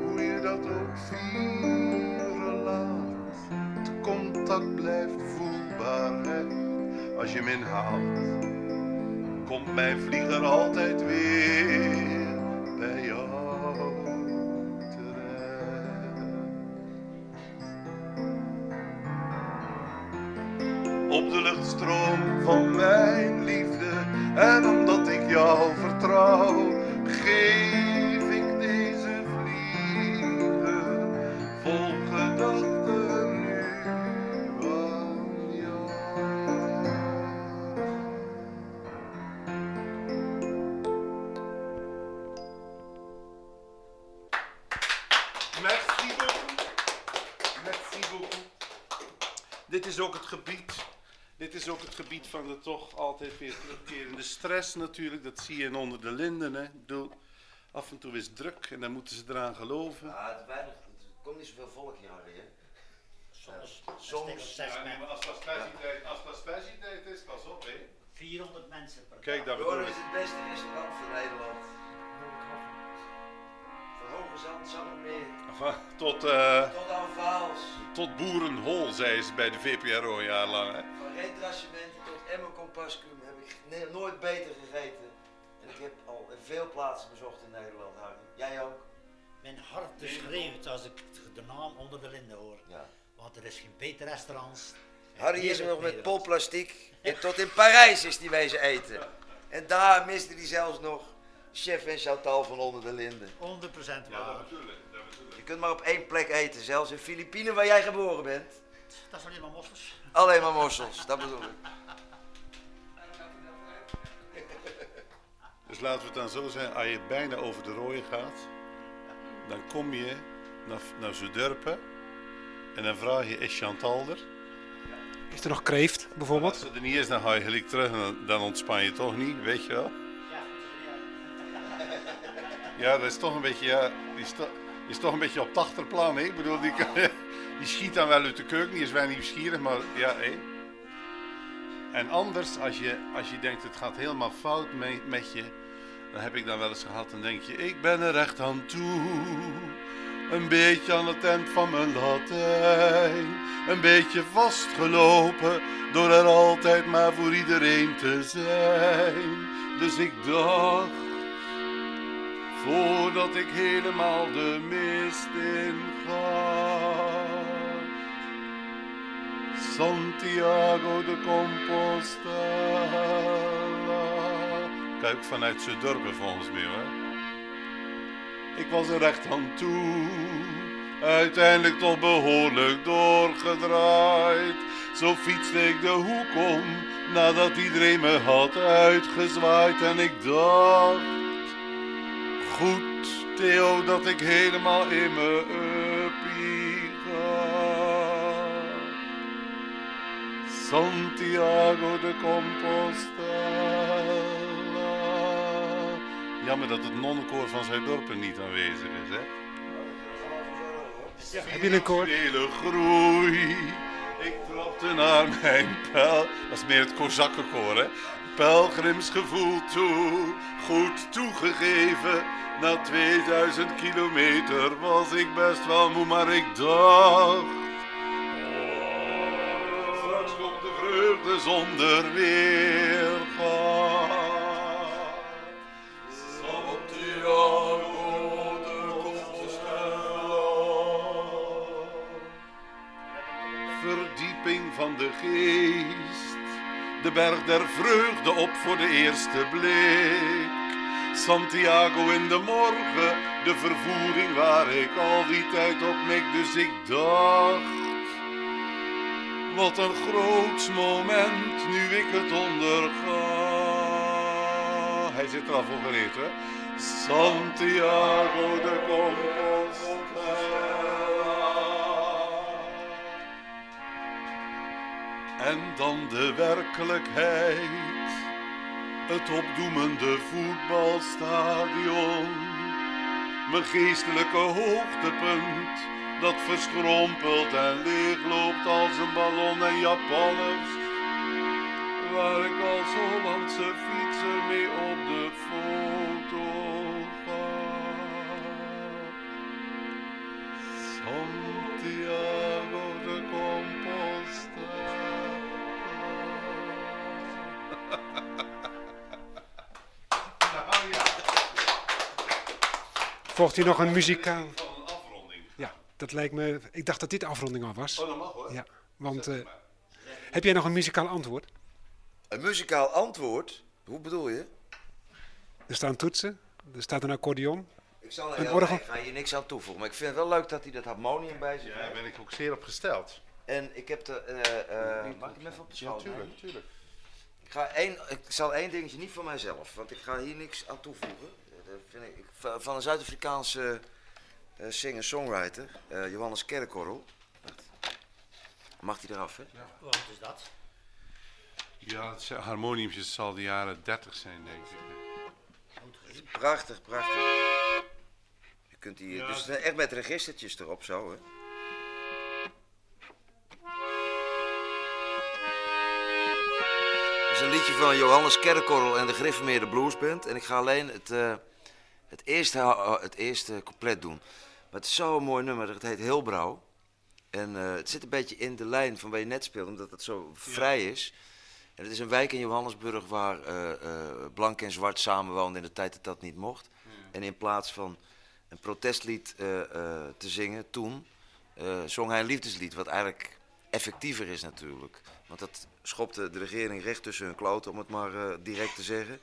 Hoe je dat ook vieren laat, het contact blijft voelbaar. Hè? Als je hem inhaalt, komt mijn vlieger altijd het gebied. Dit is ook het gebied van de toch altijd weer terugkerende stress natuurlijk. Dat zie je in onder de linden. Hè. Bedoel, af en toe is het druk en dan moeten ze eraan geloven. Ja, het, weinig, het komt niet zoveel volk hier, hè? Soms. Soms. Als dat als dat is, pas op hè. 400 mensen per Kijk, dag. dat Joren ik. is het beste restaurant van Nederland. Hoge Zand, Enfin, tot, eh, tot aan Vaals. tot Boerenhol, zei ze bij de VPRO een jaar lang. Hè. Van retracementen tot Emmer Compascum heb ik nooit beter gegeten. En ik heb al veel plaatsen bezocht in Nederland, Harry. Jij ook? Mijn hart schreeuwt als ik de naam onder de linden hoor. Ja. Want er is geen beter restaurants. Harry is er nog met polplastiek. En tot in Parijs is hij wezen eten. En daar miste hij zelfs nog chef en Chantal van onder de linden. 100% waar. Je kunt maar op één plek eten, zelfs in Filipijnen waar jij geboren bent. Dat is alleen maar mossels. Alleen maar mossels, dat bedoel ik. Dus laten we het dan zo zeggen, als je bijna over de rode gaat, dan kom je naar, naar Zudurpen en dan vraag je, is Chantal er? Is er nog kreeft bijvoorbeeld? Als ze er niet is, dan ga je gelijk terug en dan ontspan je toch niet, weet je wel? Ja, dat is toch een beetje, ja, die is, toch- een beetje op achterplan, hè? Ik bedoel, die, [laughs] die schiet dan wel uit de keuken, die is wel nieuwsgierig, maar ja, hè? En anders, als je, als je denkt het gaat helemaal fout met je, dan heb ik dan wel eens gehad, dan denk je, ik ben er echt aan toe. Een beetje aan het eind van mijn Latijn, een beetje vastgelopen, door er altijd maar voor iedereen te zijn. Dus ik dacht, voordat ik helemaal de mist inga. Santiago de Compostela. Kijk vanuit Zudurpen volgens mij hoor. Ik was er echt aan toe uiteindelijk toch behoorlijk doorgedraaid. Zo fietste ik de hoek om, nadat iedereen me had uitgezwaaid. En ik dacht, goed Theo, dat ik helemaal in mijn uppie ga. Santiago de Compostela. Jammer dat het nonnenkoor van Zuidorpen niet aanwezig is, hè? Heb je een koor? Groei. Ik trapte naar mijn pijl. Dat is meer het kozakkenkoor, hè? Pelgrimsgevoel toe, goed toegegeven. Na 2000 kilometer was ik best wel moe, maar ik dacht. "Oh, Straks komt de vreugde zonder weergaan. De geest, de berg der vreugde op voor de eerste blik. Santiago in de morgen, de vervoering waar ik al die tijd op mik. Dus ik dacht, wat een groots moment nu ik het onderga. Hij zit er al voor gereed, hè? Santiago de Compostela. En dan de werkelijkheid. Het opdoemende voetbalstadion. Mijn geestelijke hoogtepunt. Dat verschrompelt en leegloopt als een ballon en Japanners. Waar ik als Hollandse fietser mee op de foto ga. Volgt hier nog een muzikaal? Van een afronding. Ja, dat lijkt me... Ik dacht dat dit de afronding al was. Oh, dat mag hoor. Ja, want... eh, heb jij nog een muzikaal antwoord? Een muzikaal antwoord? Hoe bedoel je? Er staan toetsen, er staat een accordeon. Ik, zal, Een ja, orgel? ik ga hier niks aan toevoegen, maar ik vind het wel leuk dat hij dat harmonium bij zich Ja, daar heeft. ben ik ook zeer op gesteld. En ik heb de... eh, eh, mag ik hem even op de Ja, schoot tuurlijk, nemen? tuurlijk. Ik, ga één, ik zal één dingetje niet van mijzelf, want ik ga hier niks aan toevoegen. Eh, Dat vind ik, ik- van een Zuid-Afrikaanse eh, singer-songwriter, eh, Johannes Kerkorrel. Mag hij eraf, hè? Wat is dat? Ja, het harmoniumpjes zal de jaren 30 zijn, denk ik. Prachtig, prachtig. Je kunt die, Ja, dus het- echt met registertjes erop zo, hè? Het is een liedje van Johannes Kerkorrel en de Griffemeerde Bluesband. En ik ga alleen het, eh, het, eerste, ha- het eerste couplet doen. Maar het is zo'n mooi nummer, het heet Hilbrouw. En eh, het zit een beetje in de lijn van waar je net speelde, omdat het zo vrij is. En het is een wijk in Johannesburg waar eh, eh, blank en zwart samenwoonden in de tijd dat dat niet mocht. En in plaats van een protestlied eh, eh, te zingen toen, eh, zong hij een liefdeslied, wat eigenlijk effectiever is natuurlijk. Want dat schopte de regering recht tussen hun kloten, om het maar eh, direct te zeggen.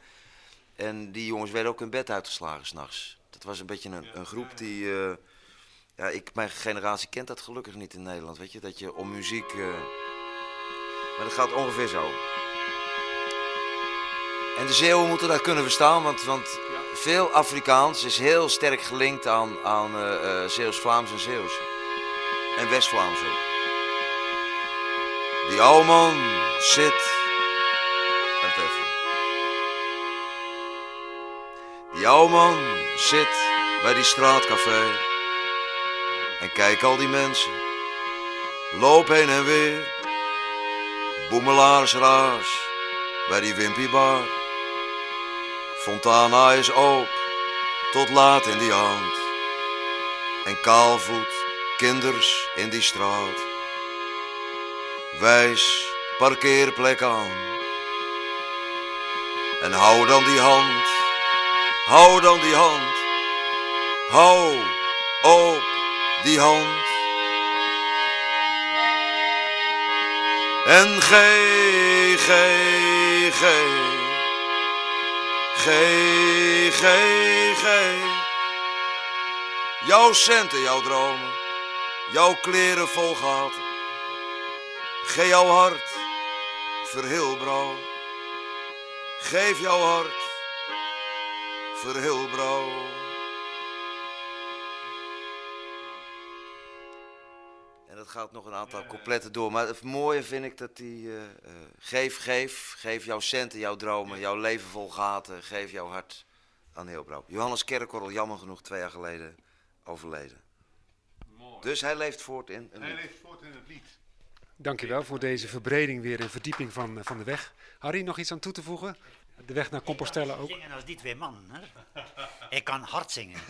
En die jongens werden ook in bed uitgeslagen s'nachts. Dat was een beetje een, een groep die... eh, ja, ik, mijn generatie kent dat gelukkig niet in Nederland, weet je. Dat je om muziek... eh, maar dat gaat ongeveer zo. En de Zeeuwen moeten dat kunnen verstaan, want, want veel Afrikaans is heel sterk gelinkt aan, aan eh, eh, Zeeuws-Vlaams en Zeeuws. En West-Vlaams ook. Die oude man zit... Oude man zit bij die straatcafé. En kijk al die mensen. Loop heen en weer. Boemelaars raas bij die Wimpybar. Fontana is oop tot laat in die hand. En kaalvoet kinders in die straat. Wijs parkeerplek aan. En hou dan die hand, hou dan die hand. Hou op die hand. En gee, gee. Gee, gee, gee. Jouw centen, jouw dromen. jouw kleren vol gaten. Geef jouw hart, verheel brouw. Geef jouw hart, brouw. En dat gaat nog een aantal coupletten door. Maar het mooie vind ik dat die... eh, eh, geef, geef, geef jouw centen, jouw dromen, jouw leven vol gaten. Geef jouw hart aan Heelbrouw. Johannes Kerkorrel, jammer genoeg, twee jaar geleden overleden. Dus hij leeft voort in een Hij lied. leeft voort in het lied. Dankjewel voor deze verbreding weer en verdieping van, eh, van de weg. Harry, nog iets aan toe te voegen? De weg naar Compostela ook. Zingen als die twee mannen. Hè? Ik kan hard zingen.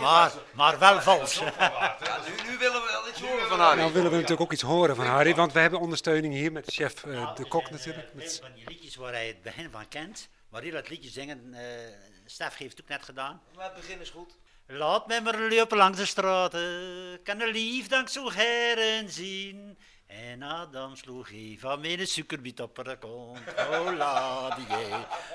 Maar, maar wel vals. [laughs] Ja, nu, nu willen we wel iets horen van Harry. Nou willen we natuurlijk ook iets horen van Harry, want we hebben ondersteuning hier met chef eh, De Kok natuurlijk. Met- Van die liedjes waar hij het begin van kent. Maar heel dat liedje zingen, eh Stef heeft het ook net gedaan. Maar het begin is goed. Laat mij maar lopen langs de straten, kan de liefdank zo heren zien. En Adam sloeg Eva met een suikerbiet op haar kont. Hola die,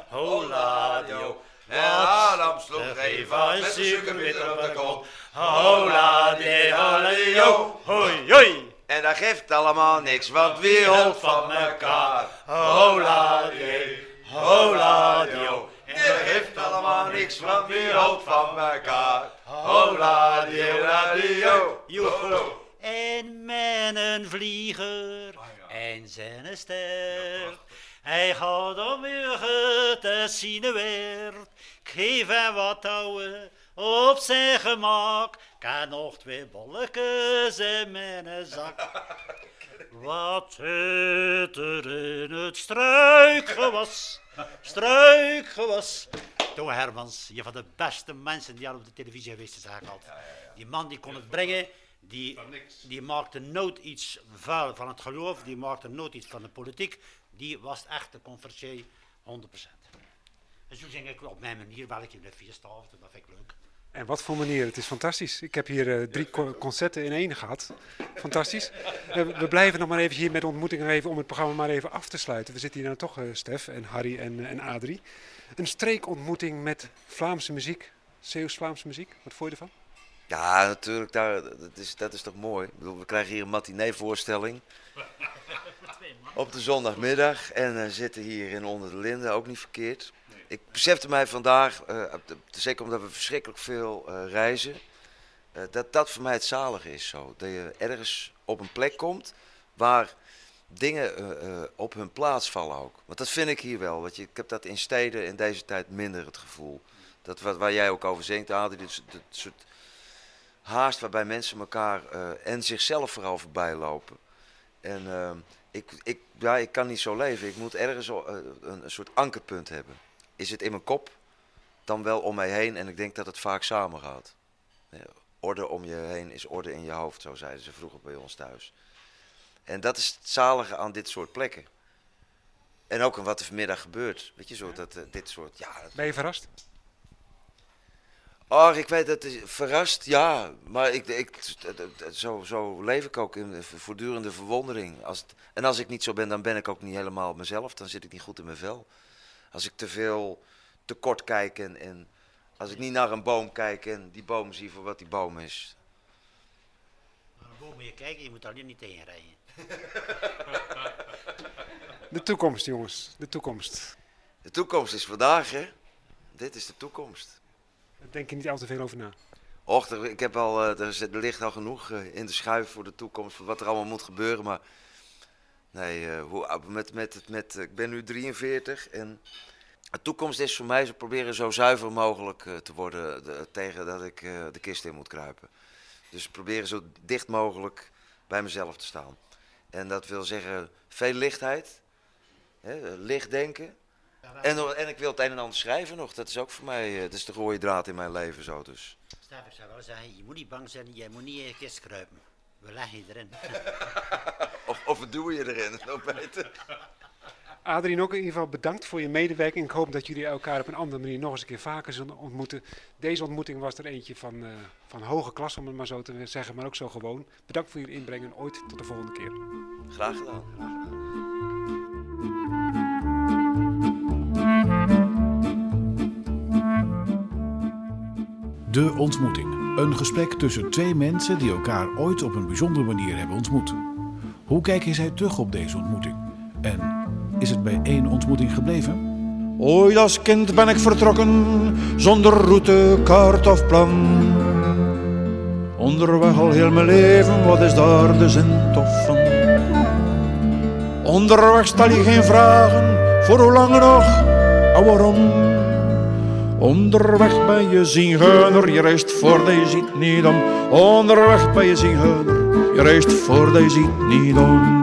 hola die. En Adam sloeg Eva met een suikerbiet op haar kont. Hola die, hola die, ho. hoi, hoi. En dat geeft allemaal niks, want wie houdt van elkaar? Hola die, hola die, En dat geeft allemaal niks, want wie houdt van elkaar? Hola die, hola die, ho. En met een vlieger en zijn ster. Hij gaat om uren te zien werd. Ik geef hem wat touwen op zijn gemak. Kan nog twee bolletjes in mijn zak. [laughs] Wat zit er in het struikgewas? Struikgewas. Toen Hermans, je van de beste mensen die al op de televisie geweest eigenlijk altijd. Die man die kon het brengen, die, die maakte nooit iets vuil van het geloof, die maakte nooit iets van de politiek. Die was echt de conversier 100%. En zo zing ik op mijn manier wel ik in de vierstaven, dat vind ik leuk. En wat voor manier, het is fantastisch. Ik heb hier eh, drie co- concerten in één gehad. Fantastisch. Eh, we blijven nog maar even hier met de ontmoeting nog even om het programma maar even af te sluiten. We zitten hier nou toch, eh, Stef en Harry en, en Adrie. Een streekontmoeting met Vlaamse muziek, Zeeuws-Vlaamse muziek. Wat vond je ervan? Ja, natuurlijk, daar, dat, is, dat is toch mooi. Ik bedoel, we krijgen hier een matinee-voorstelling. [laughs] Op de zondagmiddag. En eh, zitten hier in Onder de Linden, ook niet verkeerd. Ik besefte mij vandaag, eh, zeker omdat we verschrikkelijk veel eh, reizen, dat dat voor mij het zalige is zo. Dat je ergens op een plek komt waar dingen op hun plaats vallen ook. Want dat vind ik hier wel. Want je, ik heb dat in steden in deze tijd minder het gevoel. Dat wat, waar jij ook over zingt, dit, dit soort haast waarbij mensen elkaar eh, en zichzelf vooral voorbij lopen. En ehm, ik, ik, ja, ik kan niet zo leven. Ik moet ergens eh, een, een soort ankerpunt hebben. Is het in mijn kop, dan wel om mij heen. En ik denk dat het vaak samen gaat. Orde om je heen is orde in je hoofd, zo zeiden ze vroeger bij ons thuis. En dat is het zalige aan dit soort plekken. En ook aan wat er vanmiddag gebeurt. Weet je, zo dat, eh, dit soort... Ja, dat- Ben je verrast? Oh, ik weet het is verrast, ja. Maar ik, ik, dat- dat- zo, zo leef ik ook in voortdurende verwondering. Als het- en als ik niet zo ben, dan ben ik ook niet helemaal mezelf. Dan zit ik niet goed in mijn vel. Als ik te veel tekort kijk en, en als ik niet naar een boom kijk en die boom zie voor wat die boom is. Maar dan moet je kijken, je moet alleen niet tegen rijden. [laughs] De toekomst, jongens. De toekomst. De toekomst is vandaag, hè? Dit is de toekomst. Daar denk je niet al te veel over na. Och, er, ik heb al, eh, er, ligt al genoeg eh, in de schuif voor de toekomst, voor wat er allemaal moet gebeuren. Maar nee, eh, hoe, ah, met, met, met, ik ben nu 43 en de toekomst is voor mij zo proberen zo zuiver mogelijk te worden de- tegen dat ik de kist in moet kruipen. Dus proberen zo dicht mogelijk bij mezelf te staan. En dat wil zeggen veel lichtheid, hè, licht denken. En, en ik wil het een en ander schrijven nog. Dat is ook voor mij, eh, dat is de rode draad in mijn leven zo dus. Ik zou wel zeggen, je moet niet bang zijn, je moet niet in je kist kruipen. We leggen je erin. [laughs] Of, of wat doe je erin? Nog beter. Adrien, ook in ieder geval bedankt voor je medewerking. Ik hoop dat jullie elkaar op een andere manier nog eens een keer vaker zullen ontmoeten. Deze ontmoeting was er eentje van, eh, van hoge klas, om het maar zo te zeggen, maar ook zo gewoon. Bedankt voor jullie inbreng en ooit tot de volgende keer. Graag gedaan. De ontmoeting. Een gesprek tussen twee mensen die elkaar ooit op een bijzondere manier hebben ontmoet. Hoe kijken zij terug op deze ontmoeting? En is het bij één ontmoeting gebleven? Ooit als kind ben ik vertrokken, zonder route, kaart of plan. Onderweg al heel mijn leven, wat is daar de zin toch van? Onderweg stel je geen vragen, voor hoe lang nog en waarom? Onderweg ben je zigeuner, je reist voor je ziet niet om. Onderweg ben je zigeuner, je reist voor je ziet niet om.